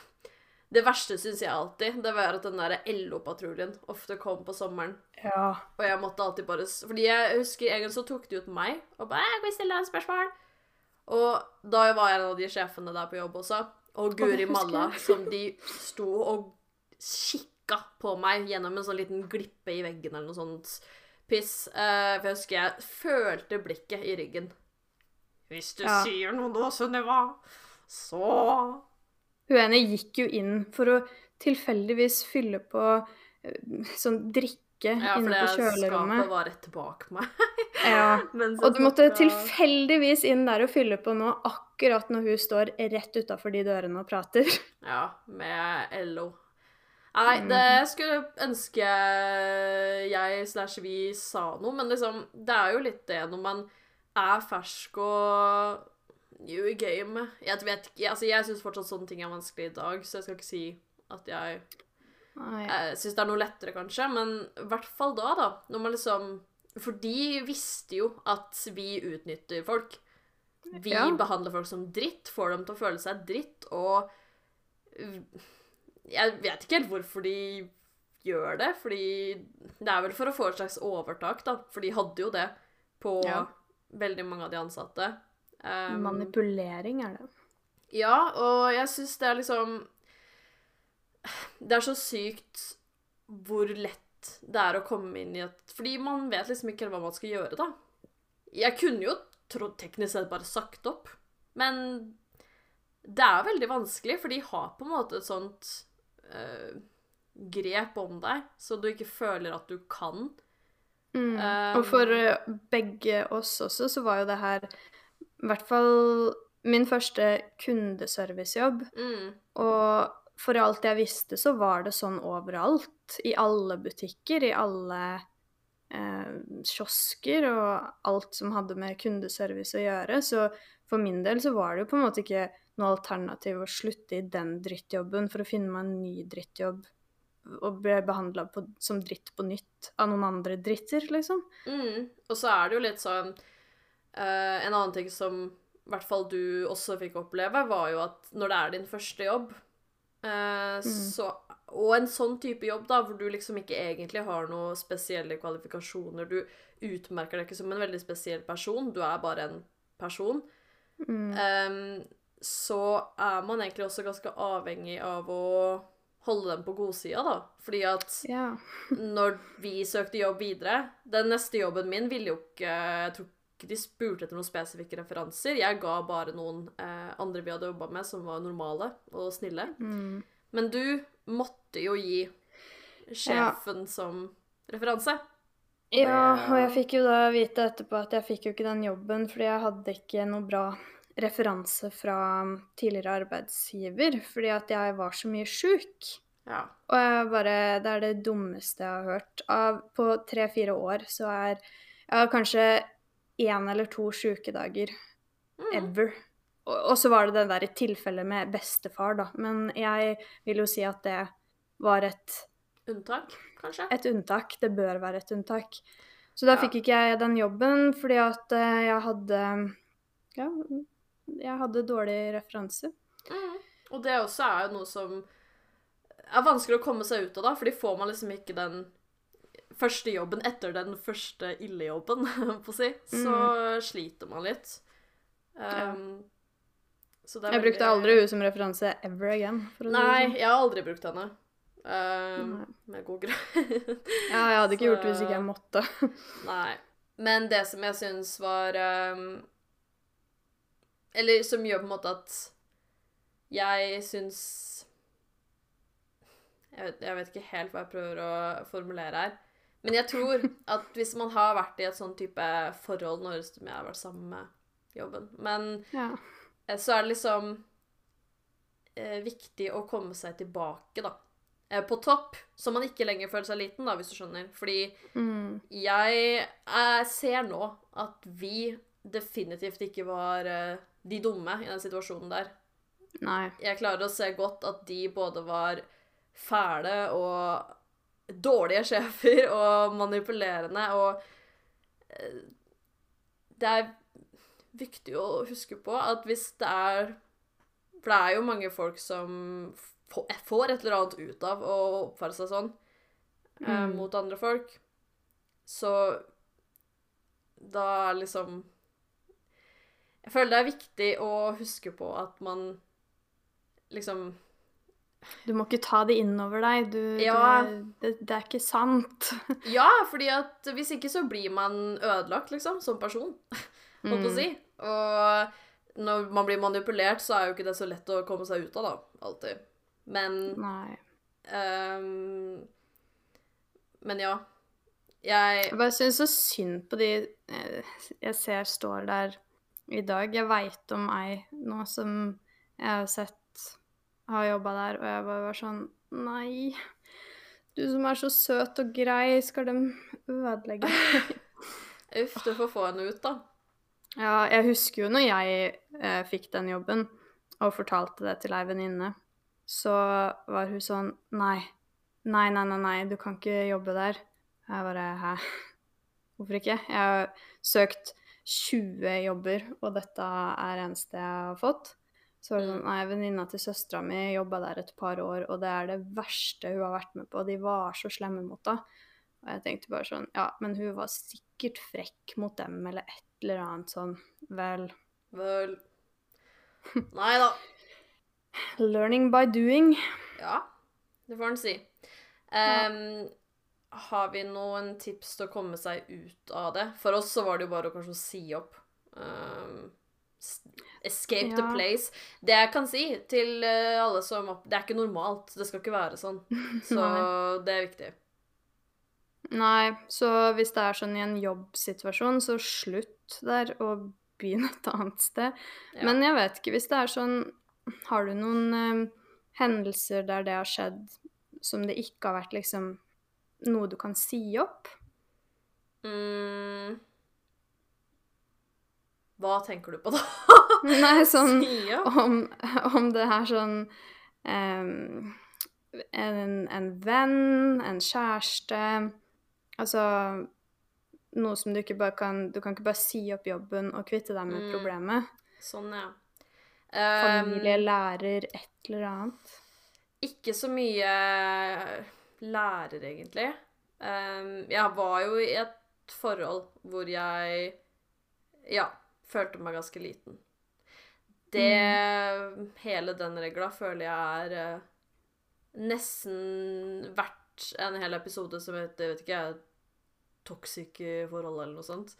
det verste syns jeg alltid, det var at den der LO-patruljen ofte kom på sommeren. Ja. Og jeg måtte alltid bare Fordi jeg husker en gang så tok de ut meg og bare «Jeg 'Kan jeg stille deg en spørsmål?' Og da var jeg en av de sjefene der på jobb også. Og Guri malla, som de sto og kikka på meg gjennom en sånn liten glippe i veggen eller noe sånt piss. Eh, for jeg husker jeg følte blikket i ryggen. Hvis du Ja. sier noe nå, Sunniva, så Hun ene gikk jo inn for å tilfeldigvis fylle på eh, sånn drikke Ja, for inne det på skapet var rett bak meg. Ja. Og du måtte tilfeldigvis inn der og fylle på nå, akkurat når hun står rett utafor de dørene og prater. Ja, med LO. Nei, Mm. det skulle ønske jeg slash vi sa noe, men liksom, det er jo litt det når man er fersk og new i gamet. Jeg vet ikke, altså jeg syns fortsatt sånne ting er vanskelig i dag, så jeg skal ikke si at jeg Nei. jeg syns det er noe lettere, kanskje, men i hvert fall da, da. Når man liksom For de visste jo at vi utnytter folk. Vi Ja. behandler folk som dritt, får dem til å føle seg dritt, og Jeg vet ikke helt hvorfor de gjør det, fordi Det er vel for å få et slags overtak, da, for de hadde jo det på Ja. Veldig mange av de ansatte. Um, Manipulering er det. ja, og jeg syns det er liksom Det er så sykt hvor lett det er å komme inn i et Fordi man vet liksom ikke hva man skal gjøre, da. Jeg kunne jo trodd teknisk sett bare sagt opp, men det er veldig vanskelig, for de har på en måte et sånt eh, grep om deg, så du ikke føler at du kan. Mm. Um, og for eh, begge oss også, så var jo det her i hvert fall min første kundeservicejobb. Mm. Og for alt jeg visste, så var det sånn overalt. I alle butikker, i alle eh, kiosker og alt som hadde med kundeservice å gjøre. Så for min del så var det jo på en måte ikke noe alternativ å slutte i den drittjobben for å finne meg en ny drittjobb og ble behandla som dritt på nytt av noen andre dritter, liksom. Mm. Og så er det jo litt sånn uh, En annen ting som i hvert fall du også fikk oppleve, var jo at når det er din første jobb eh, så, Og en sånn type jobb, da, hvor du liksom ikke egentlig har noen spesielle kvalifikasjoner Du utmerker deg ikke som en veldig spesiell person, du er bare en person. Mm. Um, så er man egentlig også ganske avhengig av å holde dem på godsida, da. Fordi at Ja. når vi søkte jobb videre Den neste jobben min ville jo ikke Jeg tror ikke de spurte etter noen spesifikke referanser. Jeg ga bare noen eh, andre vi hadde jobba med, som var normale og snille. Mm. Men du måtte jo gi sjefen som referanse. Ja, og jeg fikk jo da vite etterpå at jeg fikk jo ikke den jobben fordi jeg hadde ikke noe bra referanse fra tidligere arbeidsgiver, fordi at jeg var så mye sjuk. Ja. Og jeg bare Det er det dummeste jeg har hørt. Av, på tre-fire år så er jeg har kanskje én eller to sjukedager Mm. ever. Og, og så var det den der tilfellet med bestefar, da. Men jeg vil jo si at det var et Unntak, kanskje? et unntak. Det bør være et unntak. Så da Ja. fikk ikke jeg den jobben fordi at eh, jeg hadde Ja, jeg hadde dårlig referanse. Mm. Og det også er jo noe som er vanskelig å komme seg ut av, da, fordi får man liksom ikke den første jobben etter den første illejobben, på å si, så sliter man litt. Um, så det er Jeg brukte veldig- aldri henne som referanse ever again. Nei, sånn. jeg har aldri brukt henne. Um, med god grunn. Ja, jeg hadde ikke Så- gjort det hvis ikke jeg måtte. Nei. Men det som jeg syns var um, Eller som gjør på en måte at jeg syns jeg vet, jeg vet ikke helt hva jeg prøver å formulere her. Men jeg tror at hvis man har vært i et sånn type forhold når jeg har vært sammen med jobben Men Ja. eh, så er det liksom eh, viktig å komme seg tilbake, da. Eh, på topp, så man ikke lenger føler seg liten, da, hvis du skjønner. Fordi Mm. jeg, jeg, ser nå at vi definitivt ikke var eh, de dumme i den situasjonen der. Nei. Jeg klarer å se godt at de både var fæle og dårlige sjefer og manipulerende og eh, Det er viktig å huske på at hvis det er For det er jo mange folk som får et eller annet ut av å oppføre seg sånn eh, Mm. mot andre folk, så da er liksom Jeg føler det er viktig å huske på at man liksom Du må ikke ta det innover deg. Du, Ja. du, det, det er ikke sant. Ja, fordi at hvis ikke så blir man ødelagt, liksom, som person. Holdt på å Mm. si. Og når man blir manipulert, så er jo ikke det så lett å komme seg ut av, da. Alltid. Men ehm, Men ja. Jeg Jeg bare syns så synd på de eh, jeg ser står der i dag. Jeg veit om ei nå som jeg har sett har jobba der, og jeg bare var sånn Nei. Du som er så søt og grei, skal de ødelegge Uff, du får få henne ut, da. Ja, jeg husker jo når jeg eh, fikk den jobben og fortalte det til ei venninne, så var hun sånn Nei, nei, nei, nei, nei, du kan ikke jobbe der. Jeg bare Hæ? Hvorfor ikke? Jeg har søkt 20 jobber, og dette er eneste jeg har fått. Så var det sånn Nei, venninna til søstera mi jobba der et par år, og det er det verste hun har vært med på. De var så slemme mot henne. Og jeg tenkte bare sånn Ja, men hun var sikkert frekk mot dem, eller et eller annet sånn. Vel Vel Nei da. Learning by doing. Ja, det får en si. Ehm, har vi noen tips til å komme seg ut av det? For oss så var det jo bare å kanskje si opp. Um, escape escape the place. Det jeg kan si til eh, alle som opp... Det er ikke normalt. Det skal ikke være sånn. Så det er viktig. Nei, så hvis det er sånn i en jobbsituasjon, så slutt der og begynn et annet sted. Ja. Men jeg vet ikke, hvis det er sånn Har du noen eh, hendelser der det har skjedd som det ikke har vært liksom noe du kan si opp? Mm. Hva tenker du på da? Nei, sånn Si opp? om, om det er sånn um, en, en venn, en kjæreste Altså noe som du ikke bare kan Du kan ikke bare si opp jobben og kvitte deg med Mm. problemet. Sånn, ja. Familie, lærer, et eller annet. Ikke så mye lærer, egentlig. Um, jeg var jo i et forhold hvor jeg ja, følte meg ganske liten. Det Hele den regla føler jeg er uh, nesten verdt en hel episode som heter, jeg vet ikke toxic forhold eller noe sånt.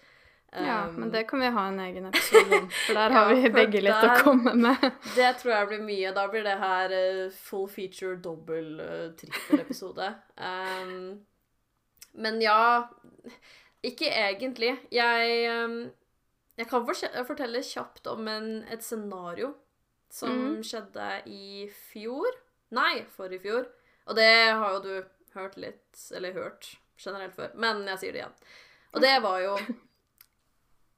Ja, Ehm, men det kan vi ha en egen episode om, for der har vi begge litt å komme med. Det tror jeg blir mye. Da blir det her uh, full feature, dobbel, uh, trippel-episode. Um, men ja Ikke egentlig. Jeg, um, jeg kan fortelle kjapt om en, et scenario som mm. skjedde i fjor. Nei, forrige fjor. Og det har jo du hørt litt, eller hørt generelt før, men jeg sier det igjen. Og det var jo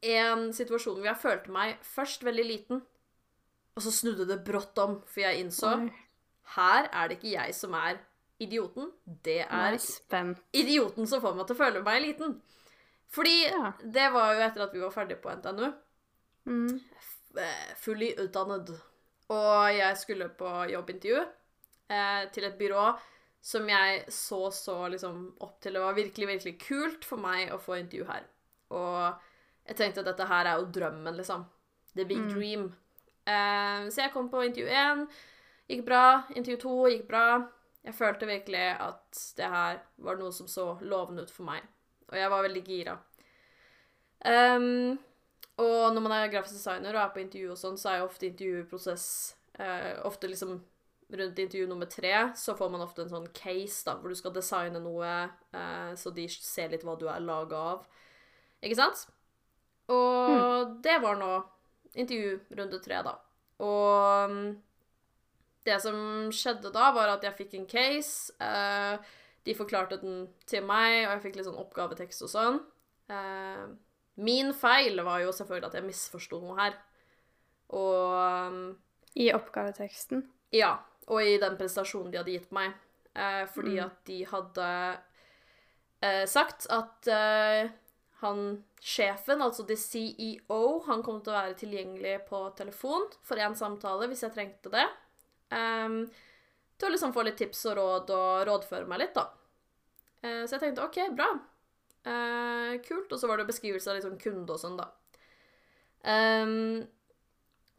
en situasjon hvor jeg følte meg først veldig liten, og så snudde det brått om, for jeg innså Oi, her er det ikke jeg som er idioten, det er idioten som får meg til å føle meg liten. Fordi Ja. det var jo etter at vi var ferdige på NTNU, Mm. fully utdannet. Og jeg skulle på jobbintervju eh, til et byrå som jeg så så liksom opp til. Det var virkelig, virkelig kult for meg å få intervju her. Og jeg tenkte at dette her er jo drømmen, liksom. The big Mm. dream. Uh, så jeg kom på intervju én. Gikk bra. Intervju to gikk bra. Jeg følte virkelig at det her var noe som så lovende ut for meg. Og jeg var veldig gira. Um, og når man er grafisk designer og er på intervju og sånn, så er jo ofte intervjuprosess uh, Ofte liksom rundt intervju nummer tre så får man ofte en sånn case da, hvor du skal designe noe, eh, så de ser litt hva du er laga av. Ikke sant? Og det var nå intervju runde tre, da. Og mm, det som skjedde da, var at jeg fikk en case. Eh, de forklarte den til meg, og jeg fikk litt sånn oppgavetekst og sånn. Eh, Min feil var jo selvfølgelig at jeg misforsto noe her. Og um, I oppgaveteksten. Ja. Og i den prestasjonen de hadde gitt meg. Eh, fordi Mm. at de hadde eh, sagt at eh, han sjefen, altså the CEO, han kom til å være tilgjengelig på telefon for en samtale hvis jeg trengte det. Um, til å liksom få litt tips og råd og rådføre meg litt, da. Uh, så jeg tenkte OK, bra. Uh, kult. Og så var det beskrivelse av litt sånn kunde og sånn, da. Um,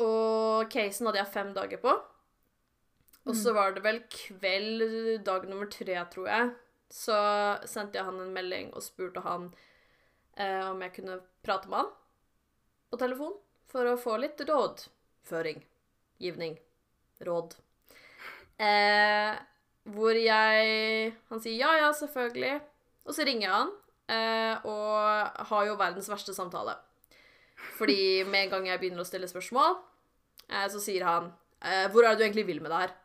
og casen hadde jeg fem dager på. Og så var det vel kveld dag nummer tre, tror jeg. Så sendte jeg han en melding og spurte han eh, om jeg kunne prate med han på telefon for å få litt rådføring. Givning. Råd. Eh, hvor jeg Han sier ja, ja, selvfølgelig. Og så ringer jeg han, eh, og har jo verdens verste samtale. Fordi med en gang jeg begynner å stille spørsmål, eh, så sier han eh, Hvor er det du egentlig vil med det her?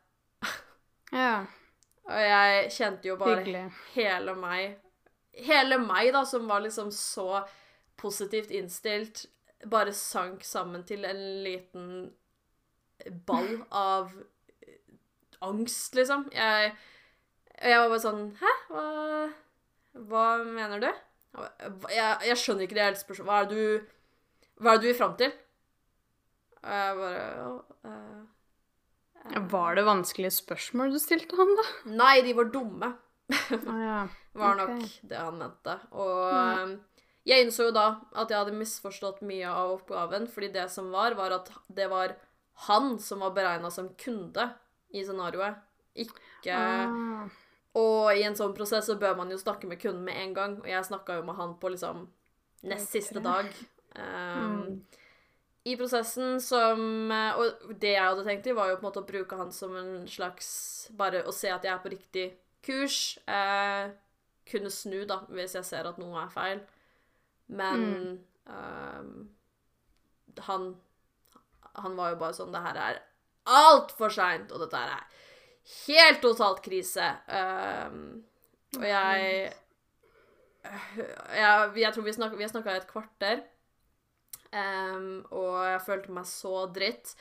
Ja, Og jeg kjente jo bare hyggelig. hele meg Hele meg, da, som var liksom så positivt innstilt, bare sank sammen til en liten ball av angst, liksom. Jeg, jeg var bare sånn Hæ? Hva, hva mener du? Jeg, jeg skjønner ikke det hele spørsmålet. Hva er det du Hva er det du vil fram til? Og jeg bare uh, uh, Var det vanskelige spørsmål du stilte han, da? Nei, de var dumme. ah, ja. Var nok nok det han mente. Og Mm. jeg innså jo da at jeg hadde misforstått mye av oppgaven, fordi det som var, var at det var han som var beregna som kunde i scenarioet, ikke Ah. Og i en sånn prosess så bør man jo snakke med kunden med en gang, og jeg snakka jo med han på liksom nest siste dag. Um, Mm. I prosessen som eh, Og det jeg hadde tenkt i, var jo på en måte å bruke han som en slags Bare å se at jeg er på riktig kurs. Eh, kunne snu, da, hvis jeg ser at noe er feil. Men um, han Han var jo bare sånn Det her er altfor seint, og dette her er helt totalt krise. Um, og jeg jeg, jeg tror vi, snak, vi har snakka i et kvarter, um, og jeg følte meg så dritt.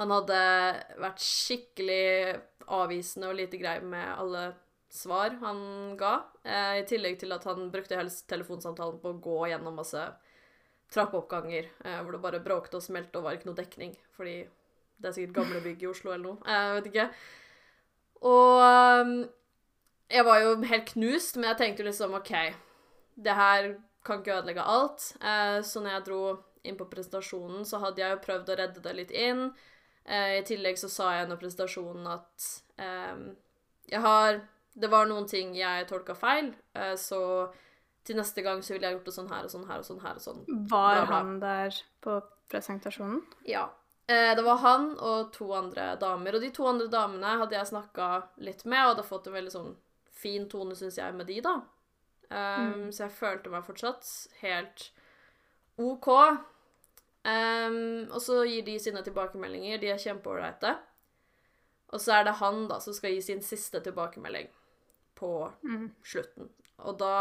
Han hadde vært skikkelig avvisende og lite grei med alle svar han ga. Eh, I tillegg til at han brukte hele telefonsamtalen på å gå gjennom masse trappeoppganger eh, hvor det bare bråkte og smelte og var ikke noe dekning. Fordi det er sikkert gamle bygg i Oslo eller noe. Eh, Jeg vet ikke. Og um, jeg var jo helt knust, men jeg tenkte liksom OK, det her kan ikke ødelegge alt. Så når jeg dro inn på presentasjonen, så hadde jeg jo prøvd å redde det litt inn. I tillegg så sa jeg under presentasjonen at eh, jeg har Det var noen ting jeg tolka feil, eh, så til neste gang så ville jeg gjort det sånn her og sånn her og sånn her og sånn. Var han der på presentasjonen? Ja. Eh, det var han og to andre damer. Og de to andre damene hadde jeg snakka litt med, og hadde fått en veldig sånn fin tone, syns jeg, med de, da. Um, Så jeg følte meg fortsatt helt OK. Um, og så gir de sine tilbakemeldinger. De er kjempeålreite. Og så er det han da som skal gi sin siste tilbakemelding på Mm. slutten. Og da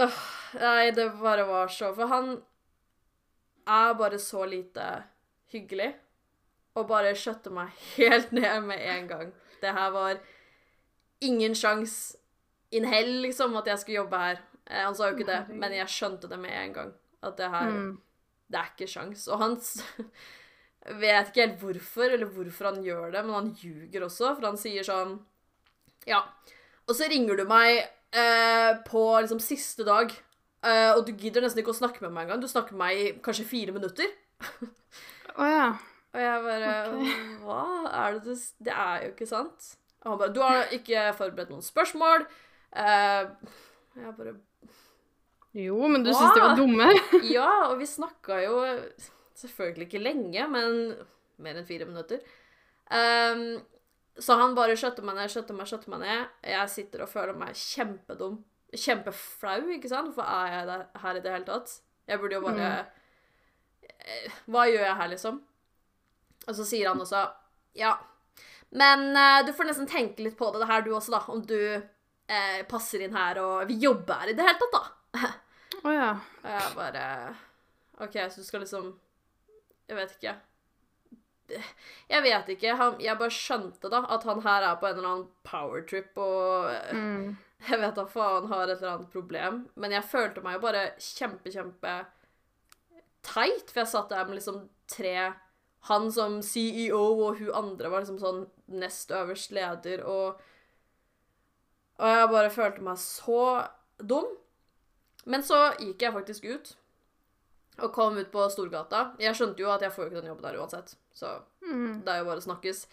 øh, Nei, det bare var så For han er bare så lite hyggelig. Og bare skjøtte meg helt ned med en gang. Det her var ingen sjans in hell, liksom, at jeg skulle jobbe her. Eh, Han sa jo ikke det, men jeg skjønte det med en gang. At det her Mm. Det er ikke sjans. Og han vet ikke helt hvorfor, eller hvorfor han gjør det, men han ljuger også, for han sier sånn Ja. Og så ringer du meg eh, på liksom siste dag, eh, og du gidder nesten ikke å snakke med meg engang. Du snakker med meg i kanskje fire minutter. Å ja. Og jeg bare Hva er det du Det er jo ikke sant. Og han bare Du har ikke forberedt noen spørsmål. Eh, jeg bare Jo, men du syns de var dumme? Ja, og vi snakka jo selvfølgelig ikke lenge, men mer enn fire minutter. Ehm, så han bare skjøtter meg ned, skjøtter meg, skjøtter meg ned. Jeg sitter og føler meg kjempedum. Kjempeflau, ikke sant? Hvorfor er jeg der, her i det hele tatt? Jeg burde jo bare mm. Hva gjør jeg her, liksom? Og så sier han også Ja, men uh, du får nesten tenke litt på det, det her du også, da. Om du uh, passer inn her og vil jobbe her i det hele tatt, da. Å ja. Og jeg bare OK, så du skal liksom Jeg vet ikke. Jeg vet ikke. Han, jeg bare skjønte da at han her er på en eller annen powertrip og Mm. Jeg vet da faen har et eller annet problem, men jeg følte meg jo bare kjempe, kjempe teit, for jeg satt der med liksom tre Han som CEO og hun andre var liksom sånn nest øverst leder, og Og jeg bare følte meg så dum. Men så gikk jeg faktisk ut og kom ut på Storgata. Jeg skjønte jo at jeg får jo ikke den jobben der uansett, så Mm. det er jo bare å snakkes.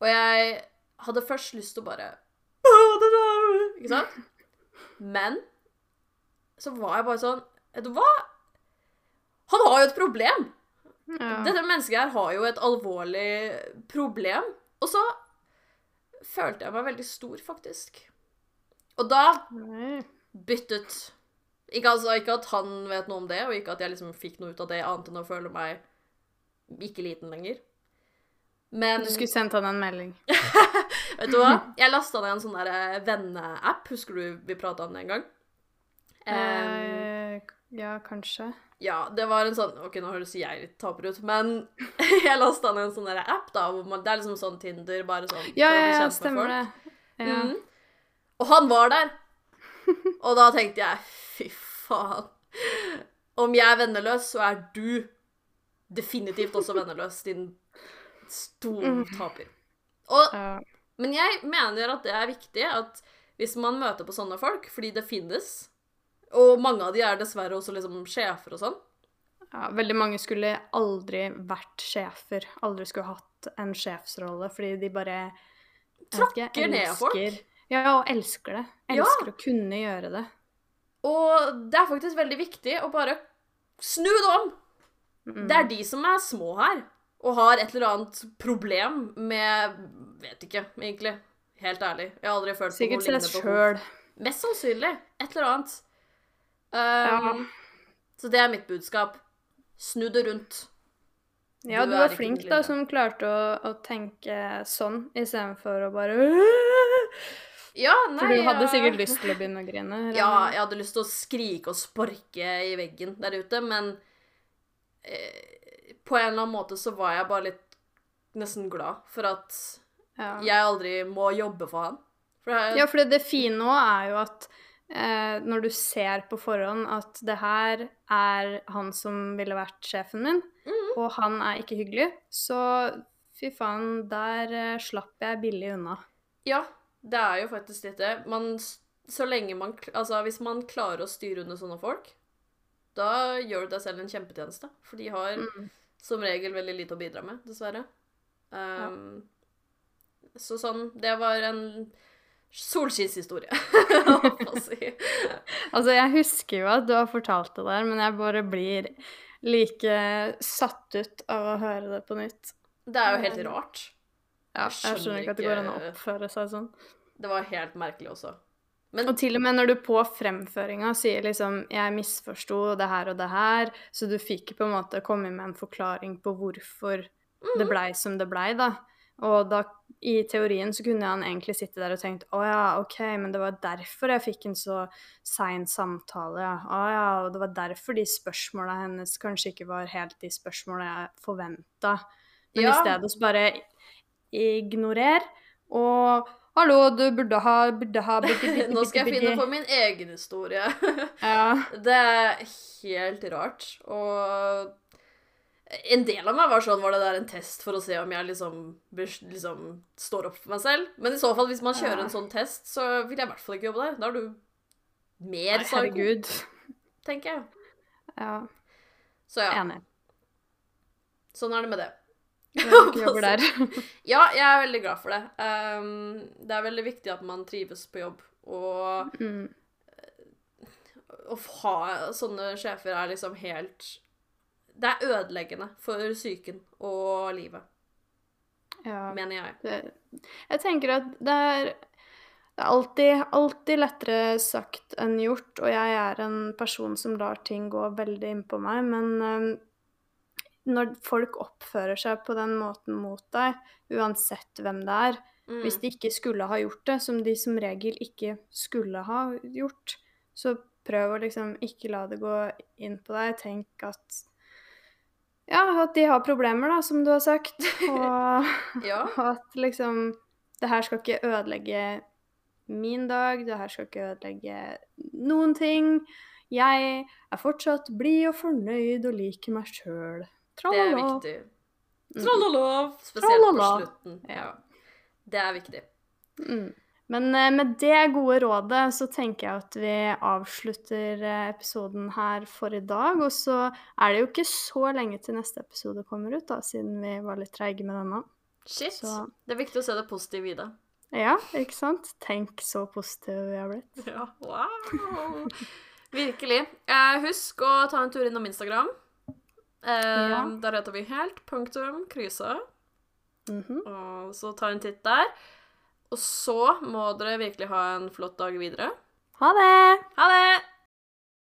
Og jeg hadde først lyst til å bare! Ikke sant? Men så var jeg bare sånn Vet du hva? Han har jo et problem! Ja. Dette mennesket her har jo et alvorlig problem. Og så følte jeg meg veldig stor, faktisk. Og da byttet ikke, altså, ikke at han vet noe om det, og ikke at jeg liksom fikk noe ut av det annet enn å føle meg ikke liten lenger. Men Du skulle sendt han en melding. vet du hva? Jeg lasta ned en sånn der eh, venneapp. Husker du vi prata om det en gang? Um, ja, kanskje. ja, det var en sånn Ok, nå høres jeg litt taper ut, men jeg lasta ned en sånn der app, da, man, det er liksom sånn Tinder, bare sånn Ja, ja, ja, stemmer det. Ja. Mm. Og han var der. Og da tenkte jeg fy faen. Om jeg er venneløs, så er du definitivt også venneløs, din stor Mm. taper. Og, men jeg mener at det er viktig at hvis man møter på sånne folk, fordi det finnes, og mange av de er dessverre også liksom sjefer og sånn Ja, veldig mange skulle aldri vært sjefer. Aldri skulle hatt en sjefsrolle, fordi de bare Tråkker ned folk. Ja, og elsker det. Ja. Elsker å kunne gjøre det. Og det er faktisk veldig viktig å bare snu det om. Mm. Det er de som er små her, og har et eller annet problem med Vet ikke, egentlig. Helt ærlig. Jeg har aldri følt på Sikkert noe Sikkert til deg sjøl. Mest sannsynlig. Et eller annet. Um, Så det er mitt budskap. Snu det rundt. Ja, Du du var flink da, som klarte å, å tenke sånn, istedenfor å bare Ja, nei For du hadde sikkert lyst til å begynne å grine. eller? Ja, jeg hadde lyst til å skrike og sparke i veggen der ute, men eh, på en eller annen måte så var jeg bare litt nesten glad for at ja. jeg aldri må jobbe for han. For jeg, Ja, for det fine òg er jo at eh, når du ser på forhånd at det her er han som ville vært sjefen min, mm. og han er ikke hyggelig, så fy faen, der eh, slapp jeg billig unna. ja, det er jo faktisk litt det. Man, så lenge man Altså, hvis man klarer å styre under sånne folk, da gjør du deg selv en kjempetjeneste. For de har Mm. som regel veldig lite å bidra med, dessverre. Um, Så sånn Det var en solskinnshistorie, holdt å si. Altså, jeg husker jo at du har fortalt det der, men jeg bare blir like satt ut av å høre det på nytt. Det er jo helt rart. Ja, Jeg jeg skjønner ikke at det går an å oppføre seg sånn. Det var helt merkelig også. Men Og til og med når du på fremføringa sier liksom 'jeg misforsto det her og det her', så du fikk på en måte komme med en forklaring på hvorfor det blei som det blei, da. Og da, i teorien så kunne han egentlig sitte der og tenkt 'å ja, OK, men det var derfor jeg fikk en så sein samtale', ja. 'Å ja, og det var derfor de spørsmåla hennes kanskje ikke var helt de spørsmåla jeg forventa'. Men Ja. i stedet så bare ignorer, og 'hallo, du burde ha, burde ha, burde, burde, nå skal jeg finne på min egen historie. Ja. Det er helt rart. Og en del av meg var sånn Var det der en test for å se om jeg liksom, liksom står opp for meg selv? Men i så fall, hvis man kjører Ja. en sånn test, så vil jeg i hvert fall ikke jobbe der. Da er du mer Nei, herregud. tenker jeg. Ja, Så ja, enig. sånn er det med det. Jobber der. Ja, jeg er veldig glad for det. Um, det er veldig viktig at man trives på jobb, og Mm. å ha sånne sjefer er liksom helt Det er ødeleggende for psyken og livet, Ja. mener jeg. Det, jeg tenker at det er, det er alltid, alltid lettere sagt enn gjort, og jeg er en person som lar ting gå veldig innpå meg, men eh, når folk oppfører seg på den måten mot deg, uansett hvem det er, Mm. hvis de ikke skulle ha gjort det, som de som regel ikke skulle ha gjort, så prøv å liksom ikke la det gå inn på deg. Tenk at Ja, at de har problemer, da, som du har sagt. Og, Ja. og at liksom Det her skal ikke ødelegge min dag. Det her skal ikke ødelegge noen ting. Jeg er fortsatt blid og fornøyd og liker meg sjøl. Det er viktig. Mm. Tralala! Spesielt Tralala. på slutten. Ja. Ja. Det er viktig. Mm. Men eh, med det gode rådet så tenker jeg at vi avslutter eh, episoden her for i dag. Og så er det jo ikke så lenge til neste episode kommer ut, da, siden vi var litt treige med denne. Shit. Så- Det er viktig å se det positive i det. Ja, ikke sant? Tenk så positive vi har blitt. Ja, wow! Virkelig. Eh, husk å ta en tur innom Instagram. Eh, Ja. Der heter vi helt punktum krysa. Mm -hmm. Og så ta en titt der. Og så må dere virkelig ha en flott dag videre. Ha det! Ha det!